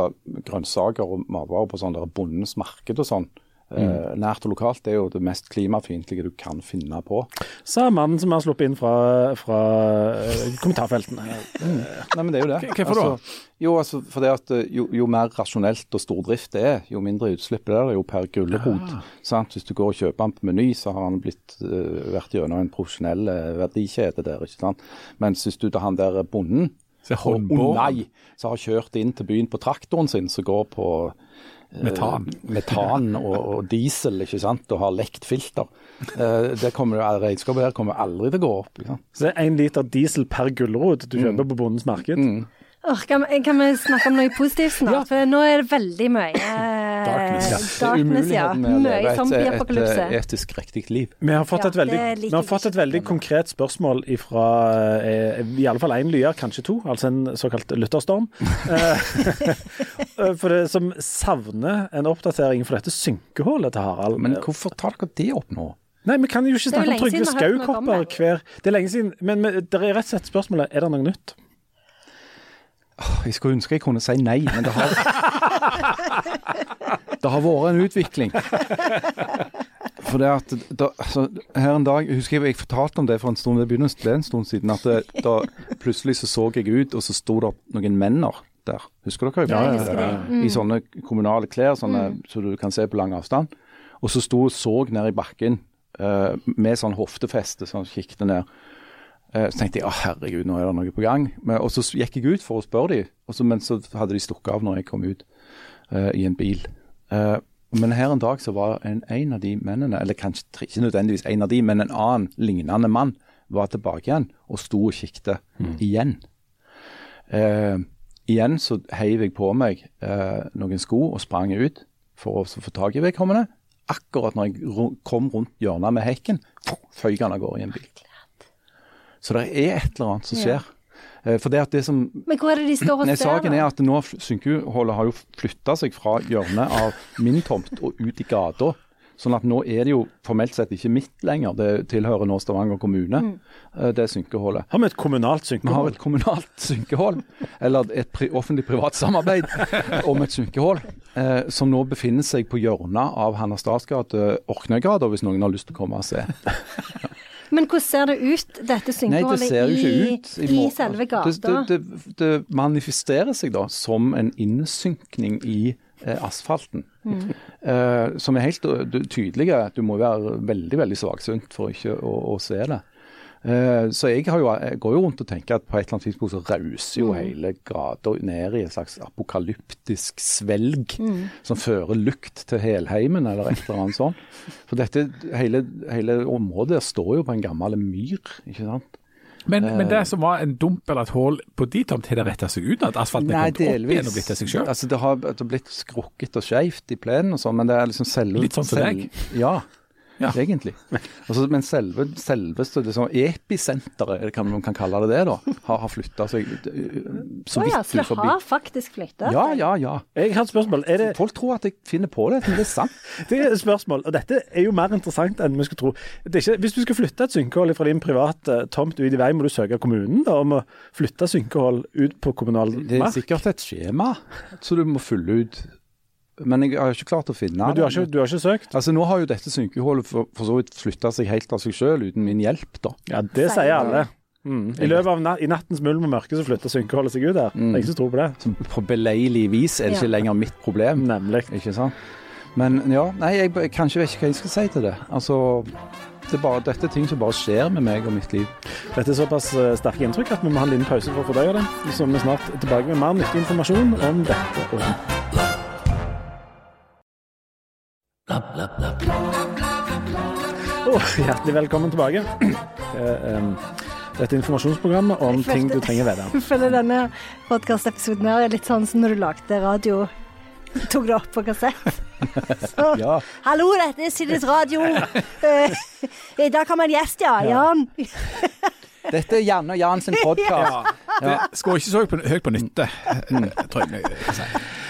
grønnsaker og matvarer på sånn der bondens marked og sånn. Mm. nært og lokalt det er jo det mest klimafiendtlige du kan finne på. Sa mannen som har sluppet inn fra, fra eh, kommentarfeltene. Nei, men det er jo det. Hvorfor da? Altså, jo, altså, for det at eh, jo, jo mer rasjonelt og stordrift det er, jo mindre utslipp det er det jo per gulrot. Ja. Hvis du går og kjøper den på Meny, så har han blitt, uh, vært gjennom en profesjonell uh, verdikjede der. ikke sant? Mens hvis du tar han der bonden Så nei, som har kjørt inn til byen på traktoren sin, som går på eh, Metan. metan og, og diesel, ikke sant, og har lekt filter. Eh, det kommer, Regnskapet der kommer aldri til å gå opp. ikke sant? Så det er én liter diesel per gulrot du kjøper på Bondens marked. Åh, kan, vi- kan vi snakke om noe positivt snart? For nå er det veldig mye eh, Darkness, ja. Det er darkness, ja. med å leve et, et, etisk riktig liv. Vi har fått et veldig, ja, liker har fått et veldig konkret spørsmål fra eh, i alle fall én lyer, kanskje to, altså en såkalt lytterstorm. Eh, for det som savner en oppdatering for dette synkehullet til Harald. Men hvorfor tar dere det opp nå? Nei, vi kan jo ikke snakke om Trygve Skaukopper det. hver Det er lenge siden, men men det er rett og slett spørsmålet er det noe nytt. Jeg skulle ønske jeg kunne si nei, men det har Det har vært en utvikling. For det at da, altså, Her en dag jeg husker jeg, jeg fortalte om det for en stund, det begynner det er en stund siden. at det, da Plutselig så så jeg ut, og så sto det noen menner der. Husker dere? Ja, jeg husker det. I sånne kommunale klær sånne, så du kan se på lang avstand. Og så sto og så ned i bakken uh, med sånn hoftefeste, sånn kikket ned. Eh, Så tenkte jeg å herregud, nå er det noe på gang. Men, og så gikk jeg ut for å spørre dem, og så, men så hadde de stukket av når jeg kom ut uh, i en bil. Uh, men her en dag så var en, en av de mennene, eller kanskje ikke nødvendigvis en av de, men en annen lignende mann, var tilbake igjen og sto og kikket igjen. Uh, igjen så heiv jeg på meg noen sko og sprang ut for å få tak i vedkommende. Akkurat når jeg kom rundt hjørnet med hekken, føyk han av gårde i en bil. Så det er et eller annet som skjer. Eh, For det at det som Men hvor er det de står og ser? Saken er at nå har synkeholdet har jo flytta seg fra hjørnet av min tomt og ut i gata. Sånn at nå er det jo formelt sett ikke mitt lenger, det tilhører nå Stavanger kommune, Mm. det synkeholdet. Har vi et kommunalt Vi har et kommunalt synkehold, eller et pri offentlig-privat samarbeid om et synkehold, eh, som nå befinner seg på hjørnet av Hanna Statsgate, Orknøygata, hvis noen har lyst til å komme og se. Men hvordan ser det ut, dette synkeholdet, i, i, i, selve gata? Det, det, det, det manifesterer seg da som en innsynkning i eh, asfalten. Mm. Eh, som er helt du- tydelige. Du må være veldig veldig svaksynt for ikke å, å se det. Eh, så jeg, har jo, jeg går jo rundt og tenker at på et eller annet tidspunkt så rauser jo Mm. hele gata ned i en slags apokalyptisk svelg Mm. som fører lukt til helheimen, eller et eller annet sånt. For dette, hele, hele området står jo på en gammel myr, ikke sant. Men, men det som var en dump eller et hull på de tomt, har det retta seg ut? At asfalten er kommet opp igjen og blitt til seg sjøl? Altså, det har blitt skrukket og skeivt i plenen og sånn, men det er liksom selve Litt sånn som deg? Ja. Ja. egentlig. Altså, men selve, selveste liksom, episenteret, kan man kan kalle det det, da, har, har flytta seg øh, så Å ja, vidt så det har faktisk flytta Ja, ja, ja. Jeg har et spørsmål. Er det, Folk tror at jeg finner på det, men det er sant. det er et spørsmål, og dette er jo mer interessant enn vi skulle tro. Det er ikke, hvis du skal flytte et synkehull fra din private tomt ut i vei, må du søke kommunen da, om å flytte synkehull ut på kommunal mark? Det er sikkert et skjema som du må fylle ut. Men jeg har ikke klart å finne Men du har, ikke, du har ikke søkt? Altså Nå har jo dette synkehullet for, for så vidt flytta seg helt av seg sjøl, uten min hjelp, da. Ja, det sier alle. Mm. I løpet av nat i nattens mulm og mørke så flytter synkeholdet seg ut der. Jeg har ikke så tro på det. Så på beleilig vis er det ikke Ja. lenger mitt problem. Nemlig. Ikke sant? Men ja, nei, jeg jeg kanskje vet ikke hva jeg skal si til det. Altså, det er bare, dette er ting som bare skjer med meg og mitt liv. Dette er såpass eh, sterke inntrykk at vi må ha en liten pause for å fordøye det. Så vi er snart tilbake med mer nyttig informasjon om dette. Og Åh, hjertelig velkommen tilbake. Eh, Dette informasjonsprogrammet om følte- ting du trenger vite. Jeg føler denne podkastepisoden er litt sånn som når du lagde radio. Tok det opp på kassett. Så, Ja. Hallo, dette er Siljes radio. Eh, I dag har vi en gjest, ja. Jan. Dette er Janne og Jan sin podkast. Det skulle ikke så høyt på, nytte, eh, tror jeg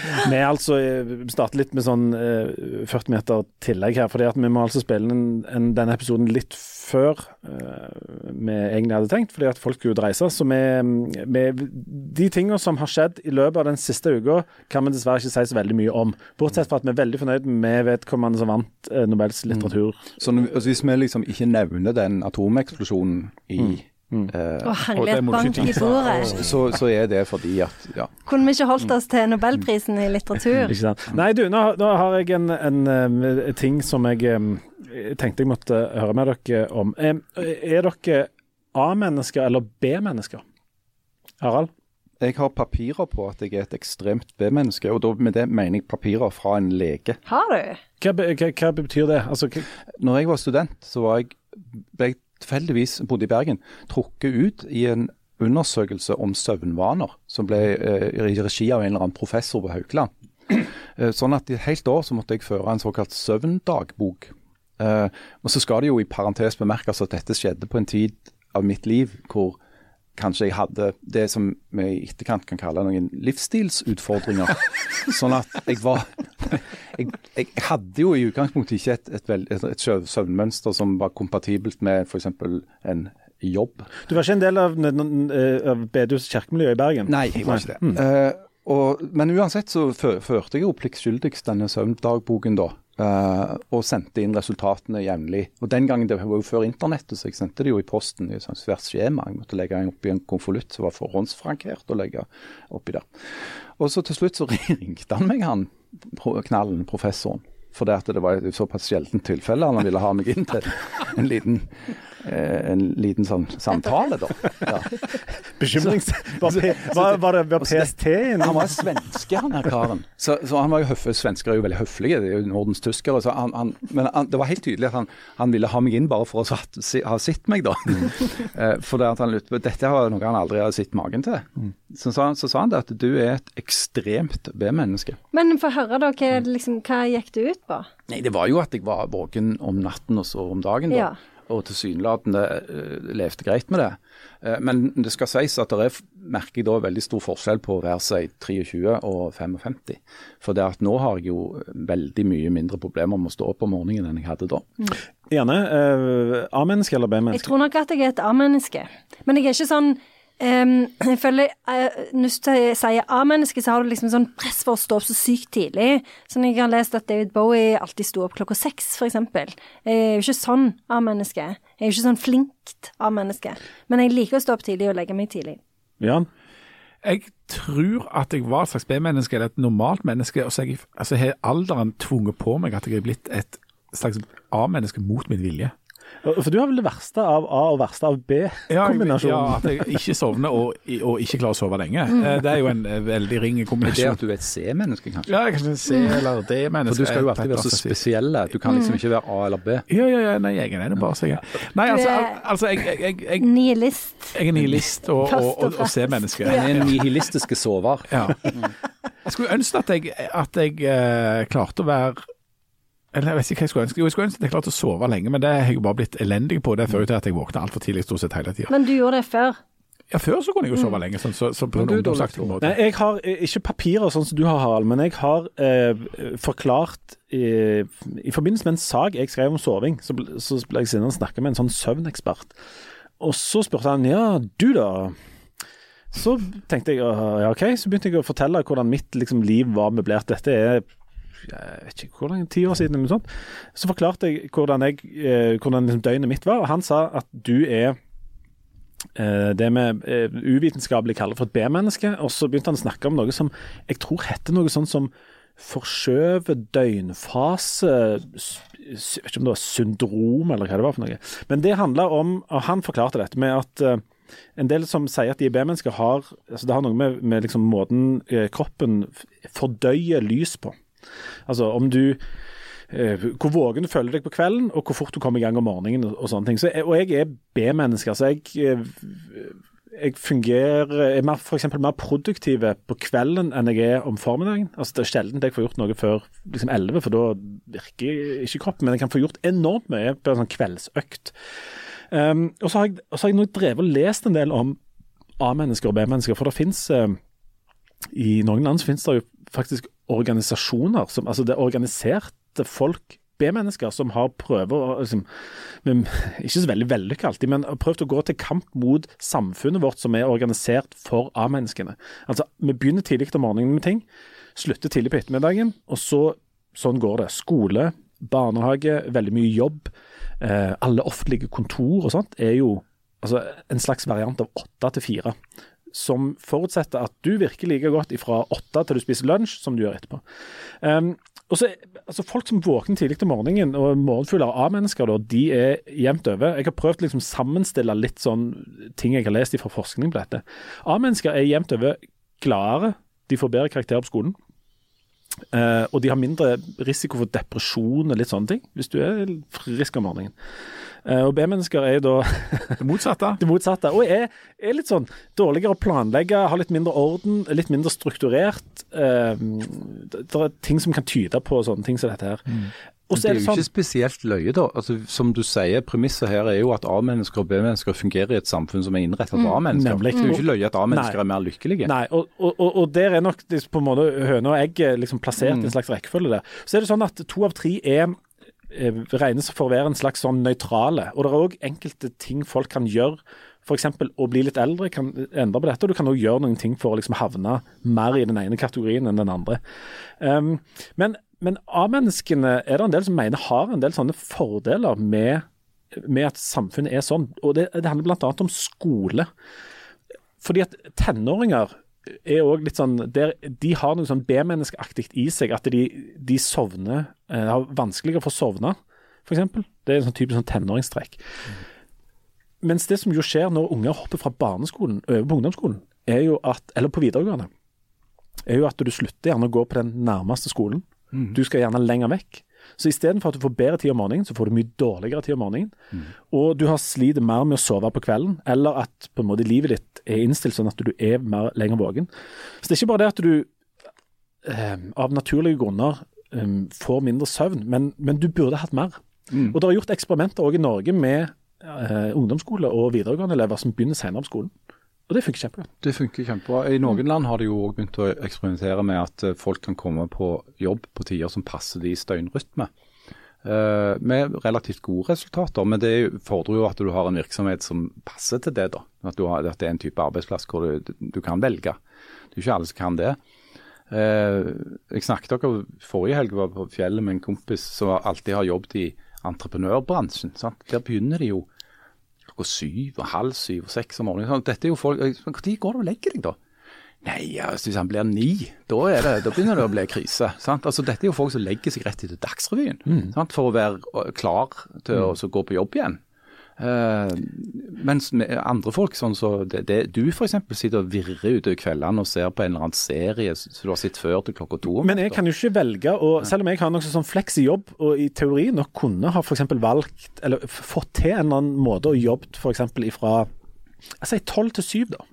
Vi altså eh, starter litt med sånn eh, 40 meter tillegg her. fordi at vi må altså spille en, en, denne episoden litt før eh, vi egentlig hadde tenkt, fordi at folk skulle reise. Så vi, vi, de tingene som har skjedd i løpet av den siste uka, kan vi dessverre ikke si så veldig mye om. Bortsett fra at vi er veldig fornøyd med vedkommende som vant eh, Nobels litteratur. Så når- altså, hvis vi liksom ikke nevner den atomeksplosjonen i Å, Og herlighet, bank i bordet. så, så er det fordi at ja. Kunne vi ikke holdt oss til nobelprisen i litteratur? Ikke sant? Nei, du, nå, nå har jeg en, en, ting som jeg tenkte jeg måtte høre med dere om. Er dere A-mennesker eller B-mennesker? Harald? Jeg har papirer på at jeg er et ekstremt B-menneske, og da med det mener jeg papirer fra en lege. Har du? Hva, hva, hva betyr det? Altså, hva, Når jeg var student, så var jeg, ble jeg tilfeldigvis, bodde i Bergen, trukket ut i en undersøkelse om søvnvaner, som ble eh, i regi av en eller annen professor på Haukeland. Eh, sånn at i et helt år så måtte jeg føre en såkalt søvndagbok. Eh, og så skal det jo i parentes bemerkes at dette skjedde på en tid av mitt liv hvor kanskje jeg hadde det som vi i etterkant kan kalle noen livsstilsutfordringer. sånn at jeg var jeg, jeg hadde jo i utgangspunktet ikke et, et, et, et søvnmønster som var kompatibelt med f.eks. en jobb. du var ikke en del av, eh, av Bedus kirkemiljø i Bergen? Nei, jeg var ikke det. Eh, og, men uansett så fø- førte jeg jo pliktskyldigst denne søvndagboken da. Uh, og sendte inn resultatene jevnlig. Og den gangen, det var jo før internettet, så jeg sendte det jo i posten i et sånt svært skjema. Jeg måtte legge den oppi en konvolutt som var forhåndsfrankert og legge oppi der. Og så til slutt så ringte han meg, han knallen, professoren. For det at det var et såpass sjeldent tilfelle han ville ha meg inn til en liten, en liten sånn samtale, da. Ja. Bekymrings... Var, var, var det var PST inne? Han var svenske, han her karen. Så, så han var jo høf, Svensker er jo veldig høflige, det er jo Nordens tyskere. Så han, han, men han, det var helt tydelig at han, han ville ha meg inn bare for å satt, si, ha sett meg, da. Mm. for det at han lurte på Dette var noe han aldri hadde sett magen til. Så, sa han- så sa han det at du er et ekstremt B-menneske. Men få høre, da. Hva, liksom, hva gikk det ut på? Nei, det var jo at jeg var våken om natten og så om dagen, da. Ja. Og tilsynelatende uh, levde greit med det. Eh, men det skal sies at det er, merker jeg da veldig stor forskjell på å være seg 23 og 55. For det at nå har jeg jo veldig mye mindre problemer med å stå opp om morgenen enn jeg hadde da. Gjerne Uh, A-menneske eller Jeg B-menneske? tror nok at jeg er et A-menneske. Men jeg er ikke sånn ehm, jeg føler, uh, Når du sier A-menneske, så har du liksom sånn press for å stå opp så sykt tidlig. Sånn jeg har lest at David Bowie alltid sto opp klokka seks, f.eks. Jeg er jo ikke sånn A-menneske. Jeg er jo ikke sånn flinkt A-menneske. Men jeg liker å stå opp tidlig og legge meg tidlig. Jan? Jeg tror at jeg var et slags B-menneske, eller et normalt menneske. Og så har jeg, altså, har alderen tvunget på meg at jeg er blitt et slags A-menneske mot min vilje. For du har vel det verste av A og verste av B-kombinasjonen? ja, at jeg ikke sovner og, og ikke klarer å sove lenge. Eh, Det er jo en eh, veldig ring kombinasjon. det er at du er et C-menneske, kanskje? Ja, kanskje C- ikke eller D-menneske. For du skal jo alltid være så spesiell. Du kan liksom ikke være A eller B. Ja, ja, ja, nei, jeg er det bare, jeg. Nei, altså, altså jeg, jeg, jeg, jeg, Nihilist. jeg er nihilist og, og, og og. C-menneske. Ja. en nihilistiske sover. Ja. Jeg skulle ønske at jeg, at jeg uh, klarte å være eller jeg vet ikke hva jeg skulle ønske. Jo, jeg skulle ønske at jeg klarte å sove lenge, men det har jeg jo bare blitt elendig på. Det fører til at jeg våkner altfor tidlig stort sett hele tida. Men du gjorde det før. Ja, før så kunne jeg jo sove lenge, sånn, så, så på en ungdomsaktig måte. Nei, jeg har eh, ikke papirer sånn som du har, Harald, men jeg har eh, forklart eh, I forbindelse med en sak jeg skrev om soving, så ble, så ble jeg sittende og snakke med en sånn søvnekspert. Og så spurte han ja, du da? Så tenkte jeg ja, OK, så begynte jeg å fortelle hvordan mitt liksom, liv var møblert. Dette er jeg vet ikke hvor lenge, ti år siden eller noe sånt. Så forklarte jeg hvordan, jeg, eh, hvordan liksom døgnet mitt var, og han sa at du er eh, det vi eh, uvitenskapelig kaller for et B-menneske. Og så begynte han å snakke om noe som jeg tror heter noe sånn som forskjøvet døgnfase Jeg vet ikke om det var syndrom, eller hva det var for noe. Men det handla om Og han forklarte dette med at en del som sier at de er B-mennesker, har altså Det har noe med, med liksom måten kroppen fordøyer lys på. Altså om du eh, hvor våken du føler deg på kvelden, og hvor fort du kommer i gang om morgenen. og, sånne ting. Så og jeg er B-menneske. altså jeg, eh, jeg fungerer er mer, for eksempel mer produktiv på kvelden enn jeg er om formiddagen. Altså Det er sjelden jeg får gjort noe før liksom 11, for da virker ikke kroppen. Men jeg kan få gjort enormt mye på en sånn kveldsøkt. Um, og så har jeg, så har jeg nå drevet og lest en del om A-mennesker og B-mennesker, for det fins I noen land så finnes det jo faktisk organisasjoner som Altså det er organiserte folk, B-mennesker, som har prøver liksom, Ikke så veldig vellykka alltid, men har prøvd å gå til kamp mot samfunnet vårt som er organisert for A-menneskene. Altså, vi begynner tidlig om morgenen med ting, slutter tidlig på ettermiddagen, og så sånn går det. Skole, barnehage, veldig mye jobb. Eh, alle offentlige kontor og sånt er jo altså, en slags variant av åtte til fire. Som forutsetter at du virker like godt fra åtte til du spiser lunsj, som du gjør etterpå. Um, og så, altså Folk som våkner tidlig om morgenen, og morgenfugler av A-mennesker, de er jevnt over. Jeg har prøvd liksom sammenstille litt sånn ting jeg har lest fra forskning på dette. A-mennesker er jevnt over gladere, de får bedre karakterer på skolen. Eh, og de har mindre risiko for depresjon og litt sånne ting, hvis du er frisk om morgenen. Uh, og B-mennesker er jo da Det motsatte. det motsatte. Og er, er litt sånn dårligere å planlegge, har litt mindre orden, litt mindre strukturert. Uh, det, det er ting som kan tyde på sånne ting som dette her. Og Det er jo sånn ikke spesielt løye, da. Altså, som du sier, Premisset her er jo at A-mennesker og B-mennesker fungerer i et samfunn som er innrettet for A-mennesker. Mm, Det er jo ikke løye at A-mennesker er mer lykkelige. Nei, og, og, og, der er nok på en måte høne og egg liksom plassert i en slags rekkefølge der. Så er det sånn at to av tre er eh, regnes for å være en slags sånn nøytrale. Og det er òg enkelte ting folk kan gjøre. F.eks. å bli litt eldre kan endre på dette, og du kan òg gjøre noen ting for å liksom havne mer i den ene kategorien enn den andre. Um, men men A-menneskene er det en del som mener har en del sånne fordeler med, med at samfunnet er sånn. Og det, det handler bl.a. om skole. Fordi at tenåringer er også litt sånn der, De har noe sånn B-menneskeaktig i seg. At de, de sovner eh, Har vanskeligere for å sovne, f.eks. Det er en sånn typisk sånn tenåringstrekk. Mens det som jo skjer når unger hopper fra barneskolen over på ungdomsskolen, er jo at, eller på videregående, er jo at du slutter gjerne å gå på den nærmeste skolen. Du skal gjerne lenger vekk. Så istedenfor at du får bedre tid om morgenen, så får du mye dårligere tid om morgenen. Og du har sliter mer med å sove på kvelden, eller at på en måte livet ditt er innstilt sånn at du er mer lenger våken. Så det er ikke bare det at du eh, av naturlige grunner eh, får mindre søvn, men, men du burde hatt mer. Og det er gjort eksperimenter òg i Norge med eh, ungdomsskole og videregående elever som begynner senere på skolen. Og det funker kjempebra. Det funker kjempebra. I noen land har de jo òg begynt å eksperimentere med at eh, folk kan komme på jobb på tider som passer deres døgnrytme. Eh, med relativt gode resultater, men det er fordrer jo at du har en virksomhet som passer til det. da. At, du har, at det er en type arbeidsplass hvor du, du kan velge. Det er ikke alle som kan det. Eh, jeg snakket dere forrige helg var på fjellet med en kompis som alltid har jobbet i entreprenørbransjen. Sant? Der begynner de jo klokka syv og halv syv og seks om morgenen. Sånn, Dette er jo folk, Når går du og legger deg, da? Nei, altså, hvis han blir ni, da, det, da begynner det å bli krise. Sant? Altså, dette er jo folk som legger seg rett etter Dagsrevyen sant? for å være klar til å gå på jobb igjen. Eh, mens andre folk, sånn så det, det, du f.eks. sitter og virrer utover kveldene og ser på en eller annen serie som du har sett før til klokka to. Men jeg kan jo ikke velge, og selv om jeg har noe sånn fleks i jobb, og i teorien nok kunne ha f.eks. valgt, eller fått til en eller annen måte å jobbe f.eks. ifra sier tolv til syv, da.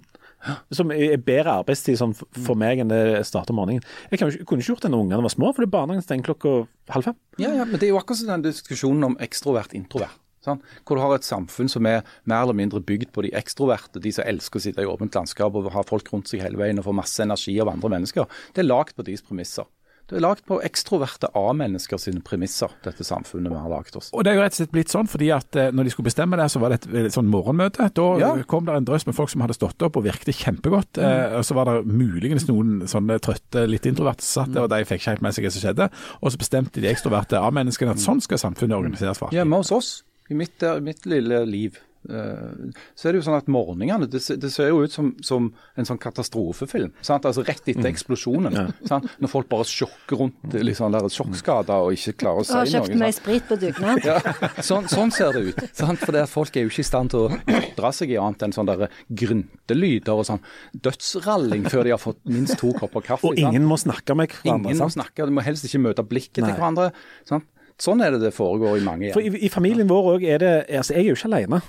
Som er bedre arbeidstid sånn for meg enn det starter om morgenen. Jeg kan kunne ikke gjort det når ungene var små, for barnehagen stenger klokka halv fem. Ja, ja, men det er jo akkurat den diskusjonen om ekstrovert-introvert. Sant? Hvor du har et samfunn som er mer eller mindre bygd på de ekstroverte, de som elsker å sitte i åpent landskap og ha folk rundt seg hele veien og få masse energi av andre mennesker. Det er lagd på deres premisser. Det er lagd på ekstroverte A-mennesker sine premisser, dette samfunnet vi har lagd oss. Og det er jo rett og slett blitt sånn, fordi at eh, når de skulle bestemme det, så var det et, et sånn morgenmøte. Da Ja. kom det en drøss med folk som hadde stått opp og virket kjempegodt. Eh, og så var det muligens noen sånne trøtte, litt introverte som satt der, og de fikk ikke helt med seg hva som skjedde. Og så bestemte de ekstroverte A-menneskene at sånn skal samfunnet organiseres for. Hjemme hos oss, i mitt, der- mitt lille liv, eh, så er det jo sånn at morgenene det, det ser jo ut som, som en sånn katastrofefilm. Sant? Altså Rett etter eksplosjonen. Sant? Når folk bare sjokker rundt liksom, der sjokkskader og ikke klarer å Og har kjøpt noe. mye sprit på dugnad. Ja, sånn, sånn ser det ut. Sant? For folk er jo ikke i stand til å ytre seg i annet enn sånn der gryntelyder og sånn dødsralling før de har fått minst to kopper kaffe. Og sant? ingen må snakke med hverandre. Ingen må sant? snakke, de må helst ikke møte blikket Nei. til hverandre. Sant? Sånn er det det foregår i mange For i, i familien vår òg er det altså Jeg er jo ikke alene.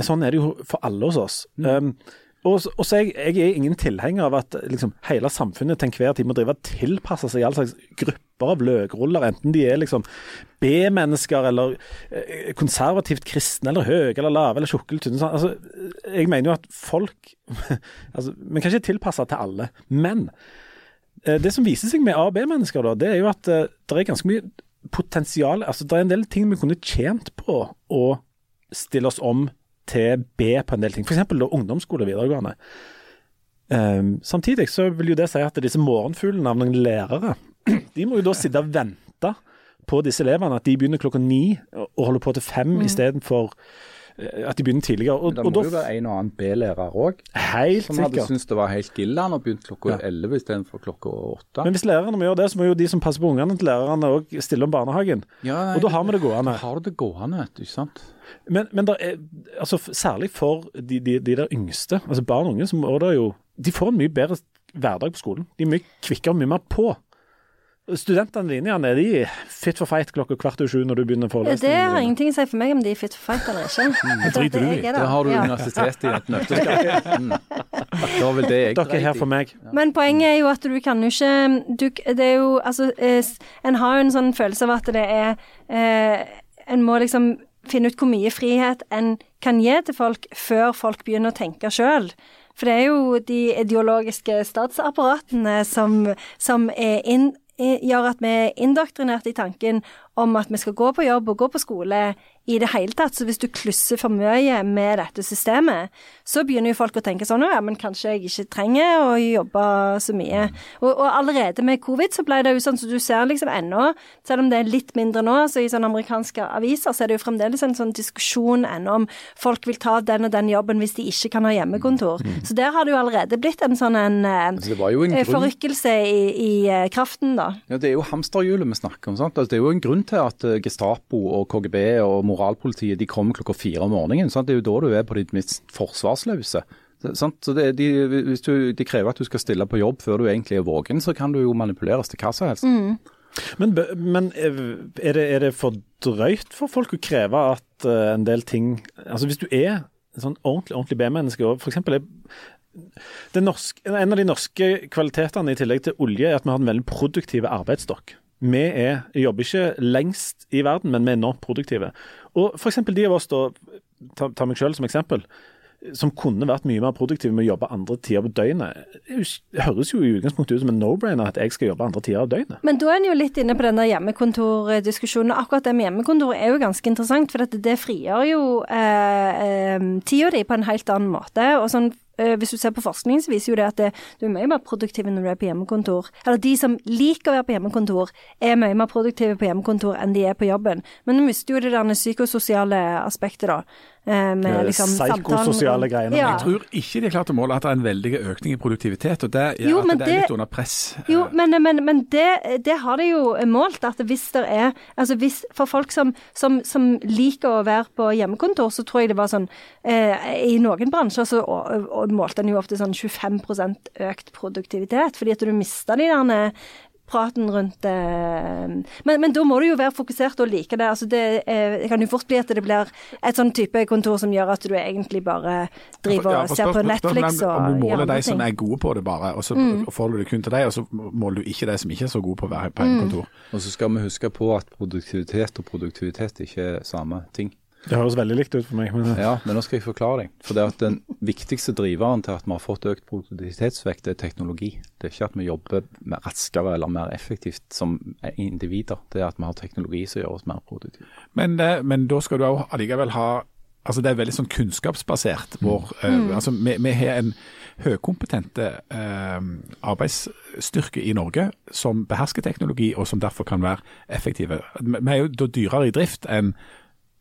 Sånn er det jo for alle hos oss. Um, og, og så jeg, jeg er ingen tilhenger av at liksom, hele samfunnet til enhver tid må drive og tilpasse seg all slags grupper av løkruller, enten de er liksom B-mennesker eller eh, konservativt kristne eller høye eller lave eller tjukke eller tynne. sånn. Altså, jeg mener jo at folk altså, Vi kan ikke tilpasse til alle. Men eh, det som viser seg med A- og B-mennesker, da, det er jo at eh, det er ganske mye potensial altså Det er en del ting vi kunne tjent på å stille oss om til B på en del ting. F.eks. ungdomsskole og videregående. Um, samtidig så vil jo det si at disse morgenfuglene av noen lærere, de må jo da sitte og vente på disse elevene, at de begynner klokka ni og holder på til fem Mm. istedenfor at de begynner tidligere. Og, Det og må da jo være en og annen B-lærer òg, som hadde syntes det var helt gillan og begynt klokka Ja. elleve istedenfor klokka åtte. Men hvis lærerne må gjøre det, så må jo de som passer på ungene til lærerne òg stille om barnehagen. Ja, nei, Og da har vi det gående. Har du det gående, ikke sant? Men, men er, altså, særlig for de, de, de der yngste, altså barn og unge, så må det jo De får en mye bedre hverdag på skolen. De er mye kvikkere og mye mer på. Studentene dine Janne, er de fit for fight klokka kvart over sju når du begynner Det har ingenting å si for meg om de er fit for fight eller ikke. Det driter du i. Det har du ja. universitetet i et nøtteskall. Mm. Det vil det jeg Dere er her for meg. Men poenget er jo at du kan jo ikke du, Det er jo Altså, eh, en har jo en sånn følelse av at det er eh, En må liksom finne ut hvor mye frihet en kan gi til folk før folk begynner å tenke sjøl. For det er jo de ideologiske statsapparatene som, som er inn, gjør at vi er indoktrinert i tanken om at vi skal gå på jobb og gå på skole i det hele tatt. Så hvis du klusser for mye med dette systemet, så begynner jo folk å tenke sånn ja, men kanskje jeg ikke trenger å jobbe så mye. Og, og allerede med covid så ble det jo sånn så du ser liksom ennå, selv om det er litt mindre nå, så i sånne amerikanske aviser så er det jo fremdeles en sånn diskusjon ennå om folk vil ta den og den jobben hvis de ikke kan ha hjemmekontor. Så der har det jo allerede blitt en sånn en eh, Altså, en eh, forrykkelse i, i eh, kraften, da. Ja, Det er jo hamsterhjulet vi snakker om. sant? Altså, det er jo en grunn til at Gestapo og KGB og moralpolitiet de kommer klokka fire om morgenen. sant? Det er jo da du er på ditt mest forsvarsløse. Sant? Så det, de, hvis du, de krever at du skal stille på jobb før du egentlig er våken, så kan du jo manipuleres til hva som helst. Men, men eh, er, det, er det for drøyt for folk å kreve at eh, en del ting Altså hvis du er en sånn ordentlig, ordentlig B-menneske, og f.eks. er norske, En av de norske kvalitetene i tillegg til olje er at vi har en veldig produktiv arbeidsstokk. Vi er, jobber ikke lengst i verden, men vi er enormt produktive. Og f.eks. de av oss, da, ta, ta meg selv som eksempel, som kunne vært mye mer produktive med å jobbe andre tider på døgnet. Det høres jo i utgangspunktet ut som en no-brainer at jeg skal jobbe andre tider av døgnet. Men da er en jo litt inne på den der hjemmekontordiskusjonen. Akkurat det med hjemmekontor er jo ganske interessant, for det frigjør jo eh, eh, tida di på en helt annen måte. og sånn hvis du ser på forskningen, så viser jo det at det, du er mye mer produktiv når du er på hjemmekontor. Eller de som liker å være på hjemmekontor, er mye mer produktive på hjemmekontor enn de er på jobben. Men du mister jo det der psykososiale aspektet, da. Eh, Med Det liksom psykososiale greiene. Ja. Jeg tror ikke de har klart å måle at det er en veldig økning i produktivitet, og det gjør Jo, at men det er det- litt under press. Jo, men, men, men det, det har de jo målt, at hvis det er Altså hvis for folk som, som, som liker å være på hjemmekontor, så tror jeg det var sånn eh, I noen bransjer så og, og målte en jo ofte sånn 25% økt produktivitet, fordi at du mista de der praten rundt eh, men, men, da må du jo være fokusert og like det. Altså det, eh, det kan jo fort bli at det blir et sånn type kontor som gjør at du egentlig bare driver og ser på Netflix og gjør ting. du måler de som er gode på det, bare, og så mm. forholder du kun til dem, og så måler du ikke de som ikke er så gode på å være på en mm. kontor. Og så skal vi huske på at produktivitet og produktivitet ikke er samme ting. Det høres veldig likt ut for meg. Men... Ja, men nå skal jeg forklare deg. For det at Den viktigste driveren til at vi har fått økt produktivitetsvekt, er teknologi. Det er ikke at vi jobber raskere eller mer effektivt som individer. Det er at vi har teknologi som gjør oss mer produktive. Men, eh, men da skal du òg allikevel ha altså Det er veldig sånn kunnskapsbasert. Hvor, eh, mm. uh, altså vi, vi, har en høykompetente uh, arbeidsstyrke i Norge som behersker teknologi, og som derfor kan være effektive. Vi er jo da dyrere i drift enn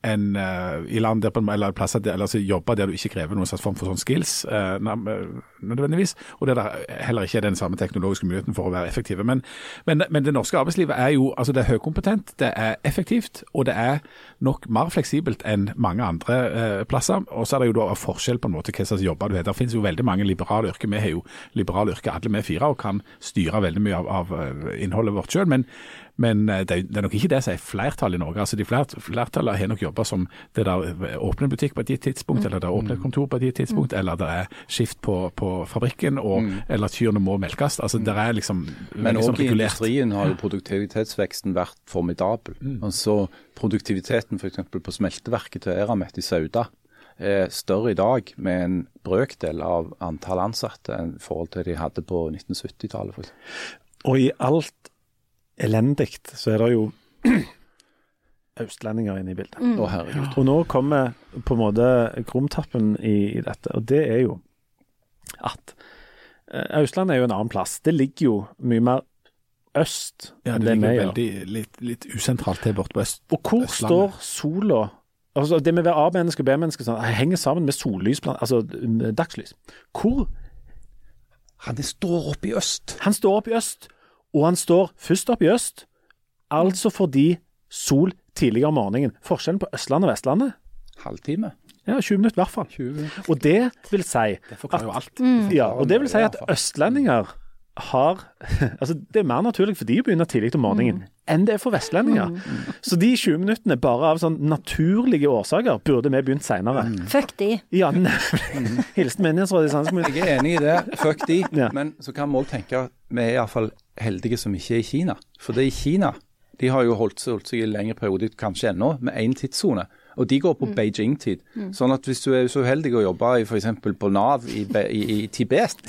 enn uh, i land der på, eller plasser der, altså jobber der du ikke krever noen slags form for sånn skills uh, nødvendigvis, og der det heller ikke er den samme teknologiske muligheten for å være effektive. Men, men, men, det norske arbeidslivet er jo altså det er høykompetent, det er effektivt, og det er nok mer fleksibelt enn mange andre uh, plasser. Og så er det jo da forskjell på en måte hva slags jobber du har. Det finnes jo veldig mange liberale yrker. Vi har jo liberale yrker alle vi fire, og kan styre veldig mye av, av innholdet vårt sjøl. Men, men det, det er, nok ikke det som er flertallet i Norge. Altså de flert, Flertallet har nok jobba som det der eh, åpner butikk på et gitt tidspunkt, mm. eller det åpner et kontor på et gitt tidspunkt, mm. eller det er skift på, på fabrikken, og, mm. eller kyrne må melkes. Altså det er liksom Men òg liksom i industrien har jo produktivitetsveksten vært formidabel. Mm. Altså Produktiviteten f.eks. på smelteverket til Eramet i Sauda er større i dag med en brøkdel av antall ansatte enn i forhold til de hadde på 1970-tallet. Og i alt elendig, så er det jo østlendinger inne i bildet. Mm. Oh, og nå kommer på en måte krumtappen i, i, dette, og det er jo at uh, Østlandet er jo en annen plass. Det ligger jo mye mer øst ja, det enn det vi gjør. Veldig, litt, litt usentralt til borte på øst. Og hvor Østlandet. står sola Altså Det med å være A-menneske og B-menneske sånn, henger sammen med sollys, altså dagslys. Hvor Han står oppe i øst. Han står oppe i øst. Og han står først opp i øst, altså fordi sol tidligere om morgenen. Forskjellen på Østlandet og Vestlandet? Halvtime. Ja, 20 minutter i hvert fall. Og det vil si Det forklarer jo alt. Mm. Ja, og det vil si at østlendinger har Altså, det er mer naturlig for de å begynne tidlig om morgenen mm. enn det er for vestlendinger. Mm. Så de 20 minuttene, bare av sånn naturlige årsaker, burde vi begynt seinere. Mm. Fuck de. Ja, Hilsen menighetsrådet i Sandnes Jeg er enig i det. Fuck de. Ja. Men så kan vi òg tenke at vi er iallfall heldige som ikke er i Kina. For det er i Kina de har jo holdt, holdt seg i lengre periode, kanskje ennå, med én tidssone. Og de går på mm. Beijing-tid. Mm. Sånn at hvis du er så uheldig å jobbe f.eks. på Nav i, i, i Tibet,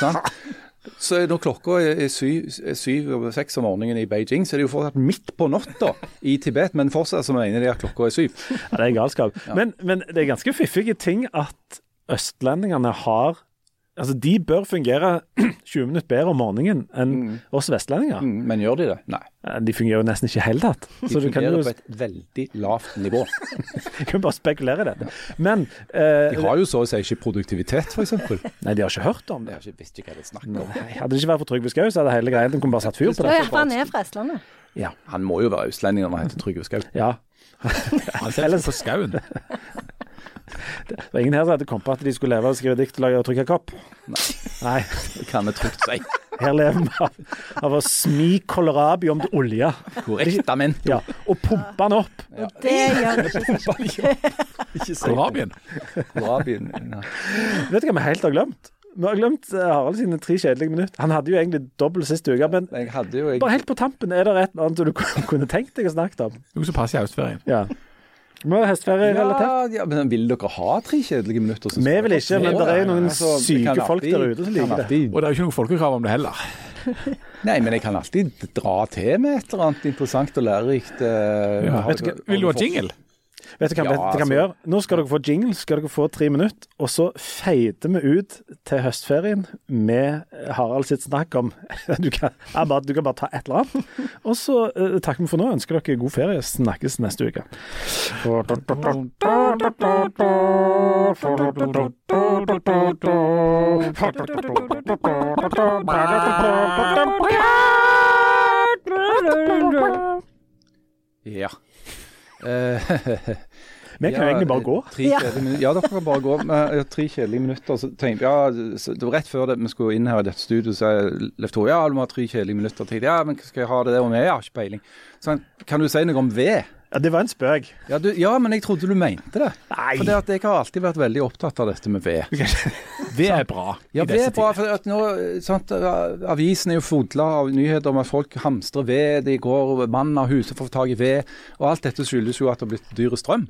så når klokka er syv over seks om morgenen i Beijing, så er det jo fortsatt midt på natta i Tibet, men fortsatt så mener de at klokka er syv. Ja, Det er galskap. Ja. Men, men det er ganske fiffige ting at østlendingene har Altså, De bør fungere 20 minutter bedre om morgenen enn mm. oss vestlendinger. Mm, men gjør de det? Nei. De fungerer jo nesten ikke i hele tatt. De fungerer jo... på et veldig lavt nivå. Vi kan bare spekulere i dette. Men eh, De har jo så å si ikke produktivitet, f.eks. Nei, de har ikke hørt om det. De har ikke visst ikke hva de snakker om. Nei, hadde det ikke vært for Trygve Skau, så hadde hele greia de kunne bare satt fyr på det. Ja, han er fra Østlandet. Ja. Han må jo være østlending når han heter Trygve Skau. Ja. han selger på skauen. Det var ingen her som hadde kommet på at de skulle leve av å skrive dikt, lage og trykke kopp. Nei. Nei. Det kan vi trygt si. Her lever vi av, av å smi kålrabi om til olje. Korrektament. Ja, og pumpe den opp. Ja. Det gjør vi ikke. ikke Kålrabien. Kålrabien. Ja. Vet du hva vi helt har glemt? Vi har glemt eh, Harald sine tre kjedelige minutter. Han hadde jo egentlig dobbelt sist uke, men jeg... bare helt på tampen, er det et eller annet du kunne tenkt deg å snakke om? Noe som passer i høstferien. Ja. Må være hesteferie-relatert. Ja, ja, men Vil dere ha tre kjedelige minutter? Vi vil ikke, men det er noen altså, syke folk der ute som liker det. Og det er jo ikke noe folkekrav om det heller. Nei, men jeg kan alltid dra til med et eller annet interessant og lærerikt. Uh, ja. Vil du ha jingle? Vet du hva, ja, vet, hva vi altså- gjør? Nå skal dere få jingle, skal dere få tre minutter. Og så feider vi ut til høstferien med Harald sitt snakk om Du kan, bare, du kan bare ta et eller annet. Og så uh, takker vi for nå. Ønsker dere god ferie. Snakkes neste uke. Ja. Uh, Vi kan jo egentlig bare gå. Ja, dere kan bare gå. Med ja, tre kjedelige minutter. Så tenkte jeg, ja, så, det var rett før det, vi skulle inn her i dette studioet, så jeg Leif Tore ja, du må ha tre kjedelige minutter. Tenkte, ja, men skal jeg ha det der? Og jeg har ikke peiling. Så han, kan du si noe om ved? Ja, Det var en spøk. Ja, du, ja, men jeg trodde du mente det. Nei. For jeg har alltid vært veldig opptatt av dette med ved. Ved er bra Ja, ved er bra, for at nå, sant, Avisen er jo fodla av nyheter om at folk hamstrer ved, de går mann av huset for å få tak i ved. Og alt dette skyldes jo at det har blitt dyre strøm.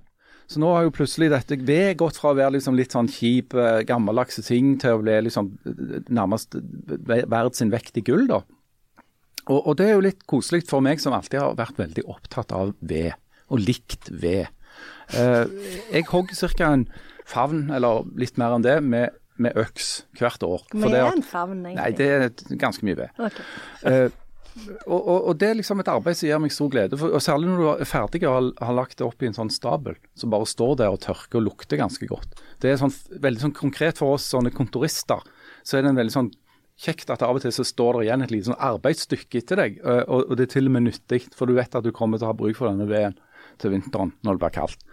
Så nå har jo plutselig dette ved gått fra å være liksom litt sånn kjip, eh, gammeldagse ting til å bli liksom eh, nærmest verdt sin vekt i gull, da. Og, og det er jo litt koselig for meg som alltid har vært veldig opptatt av ved, og likt ved. Eh, jeg hogger ca. en favn, eller litt mer enn det, med, med øks hvert år. Med en favn, egentlig. Nei, det er ganske mye ved. Ok. Eh, og, og, og det er liksom et arbeid som gir meg stor glede. For, og Særlig når du er ferdig og har, har lagt det opp i en sånn stabel som bare står der og tørker og lukter ganske godt. Det er sånn, veldig sånn konkret for oss sånne kontorister. Så er det en veldig sånn kjekt at av og til så står det igjen et lite sånn arbeidsstykke etter deg. eh, Og, og det er til og med nyttig, for du vet at du kommer til å ha bruk for denne veden til vinteren når det blir kaldt.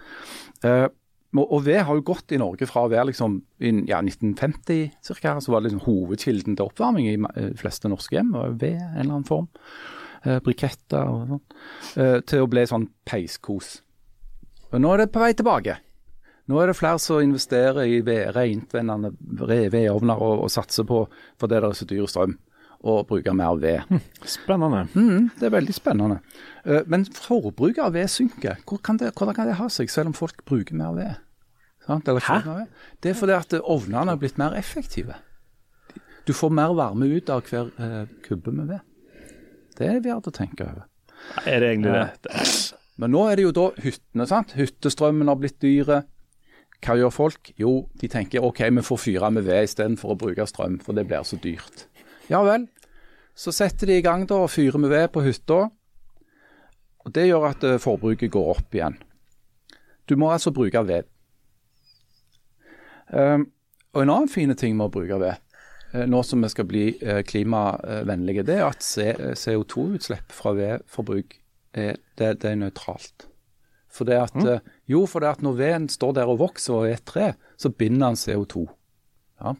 Eh, og ved har jo gått i Norge fra å være liksom i ja, 1950 cirka, så var det liksom hovedkilden til oppvarming i ma- eh, de fleste norske hjem. ved en eller annen form. Eh, briketter og sånn. Eh, til å bli sånn peiskos. Og nå er det på vei tilbake. Nå er det flere som investerer i ved- reintvennende re- vedovner og, og satser på, fordi det er så dyr strøm, å bruke mer ved. Spennende. Mm, det er veldig spennende. Eh, Men forbruket av ved synker. Hvor kan det, hvordan kan det ha seg, selv om folk bruker mer ved? Ved? Det er fordi at eh, ovnene har blitt mer effektive. Du får mer varme ut av hver eh, kubbe med ved. Det er verdt å tenke over. Er det egentlig det? Men nå er det jo da hyttene. sant? Hyttestrømmen har blitt dyre. Hva gjør folk? Jo, de tenker OK, vi får fyre med ved istedenfor å bruke strøm, for det blir så dyrt. Ja vel. Så setter de i gang da og fyrer med ved på hytta. Og Det gjør at eh, forbruket går opp igjen. Du må altså bruke ved. Um, og En annen fine ting med å bruke ved, eh, nå som vi skal bli eh, klimavennlige, det er at CO2-utslipp fra vedforbruk er, det, det er nøytralt. For det at, mm. jo, for det at når veden står der og vokser og er et tre, så binder den CO2. Ja.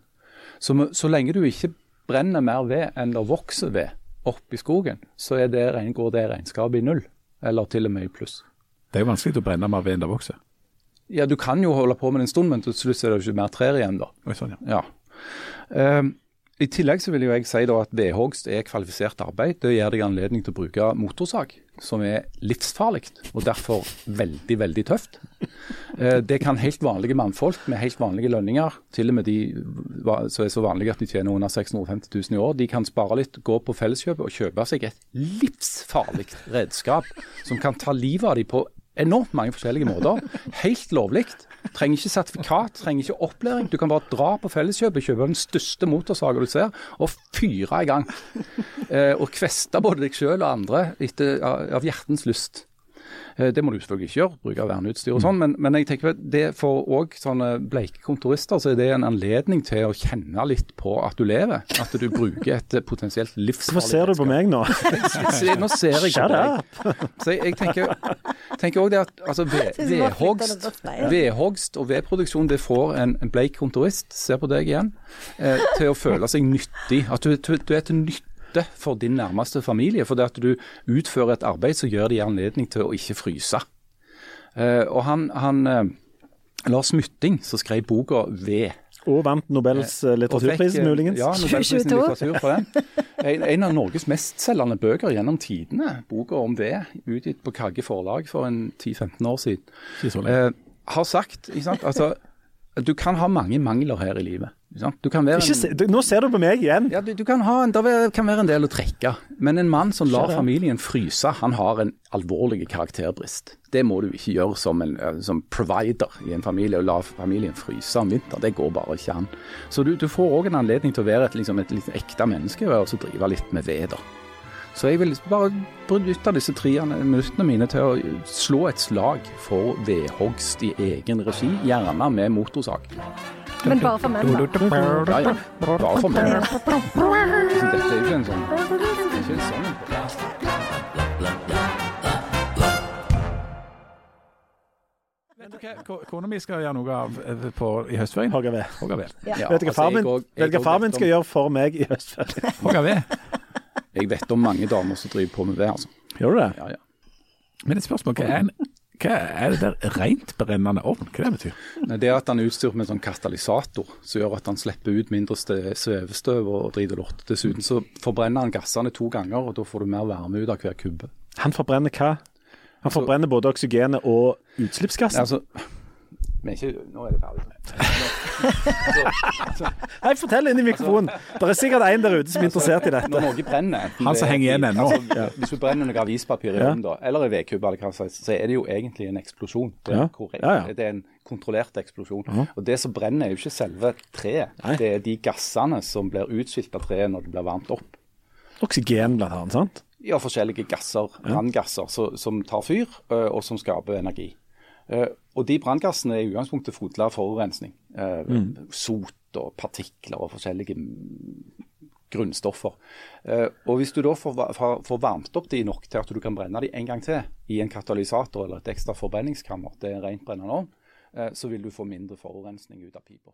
Så, så lenge du ikke brenner mer ved enn det vokser ved opp i skogen, så er det, går det regnskapet i null, eller til og med i pluss. Det er jo vanskelig å brenne mer ved enn det vokser. Ja, du kan jo holde på med det en stund, men til slutt er det jo ikke mer trær igjen, da. Oi, sånn, ja. Ja. Ehm, I tillegg så vil jo jeg si da at vedhogst er kvalifisert arbeid. Det gir deg anledning til å bruke motorsag, som er livsfarlig og derfor veldig, veldig tøft. Eh, det kan helt vanlige mannfolk med helt vanlige lønninger, til og med de som er så vanlige at de tjener under 650 000 i år, de kan spare litt, gå på Felleskjøpet og kjøpe seg et livsfarlig redskap som kan ta livet av dem på enormt mange forskjellige måter. Helt lovlig. Trenger ikke sertifikat, trenger ikke opplæring. Du kan bare dra på Felleskjøpet, kjøpe den største motorsaga du ser, og fyre i gang. Eh, og kveste både deg selv og andre etter, av hjertens lyst. Eh, Det må du selvfølgelig ikke gjøre, bruke verneutstyr og sånn, men, men jeg tenker det for òg sånne bleike kontorister så er det en anledning til å kjenne litt på at du lever. At du bruker et eh, potensielt livsfarlig Hvorfor ser du på meg nå? Nå ser jeg på deg. Så jeg, jeg tenker, tenker også det at altså, vedhogst, vedhogst og vedproduksjon det får en, en bleik kontorist, ser på deg igjen, eh, til å føle seg nyttig. At du, du, du er til nytte for din nærmeste familie. For det at du utfører et arbeid som gjør det i anledning til å ikke fryse. Eh, og han, han eh, Lars Mytting, som skrev boka 'Ved'. Og vant Nobels litteraturpris, fikk, eh, muligens. Ja, Nobelprisen i 2022. litteratur for den. En, en av Norges mestselgende bøker gjennom tidene, boka om ved, utgitt på Kagge forlag for en 10-15 år siden, eh, har sagt ikke sant, altså, du kan ha mange mangler her i livet. Se, du, nå ser du på meg igjen. ja, du, du kan ha en, Det kan være en del å trekke, men en mann som lar familien fryse, han har en alvorlig karakterbrist. Det må du ikke gjøre som, en, eh, som provider i en familie, å la familien fryse om vinteren. Det går bare ikke an. Så du, du får òg en anledning til å være et, liksom, et litt ekte menneske og drive litt med ved. da. Så jeg vil bare bruke disse tre minuttene mine til å slå et slag for vedhogst i egen regi, gjerne med motorsag. Men bare for menn, da. Ja, ja. Bare for. Så Dette er jo ikke en sånn det er ikke en sånn kona mi skal gjøre noe av eh, på, i høstferien? Hogge ved. Ja, Vet du hva altså, far min, skal gjøre for meg i høstferien? Hogge ved. Jeg vet om mange damer som driver på med det, altså. Gjør du det? Ja, ja. Men et spørsmål, hva er, en, hva er det der rent brennende ovn? Hva det betyr? Nei, Det er at han er utstyrt med en sånn katalysator, som gjør at han slipper ut mindre svevestøv og drit og lort. Dessuten så forbrenner han gassene to ganger, og da får du mer varme ut av hver kubbe. Han forbrenner hva? Han forbrenner både oksygenet og utslippsgassen. Altså, men ikke, nå er det ferdig. Nei, fortell inn i mikrofonen. Det er sikkert en der ute som er interessert i dette. Når noe brenner Han som er henger igjen ennå. Altså, hvis du brenner noe avispapir i Ja. da, eller en vedkubbe, så er det jo egentlig en eksplosjon. Det er, korrekt. Ja, ja. Det er en kontrollert eksplosjon. Og det som brenner, er jo ikke selve treet. Nei. Det er de gassene som blir utskilt av treet når det blir varmt opp. Oksygen, blant annet. sant? Ja, forskjellige gasser, branngasser, så- som tar fyr, og som skaper energi. Eh, Og de branngassene er i utgangspunktet fotla forurensning. Eh, Sot og partikler og forskjellige mm, grunnstoffer. Eh, Og Hvis du da får, får varmt opp de nok til at du kan brenne de en gang til i en katalysator eller et ekstra forbrenningskammer, det er en rent brennende ovn, eh, så vil du få mindre forurensning ut av pipa.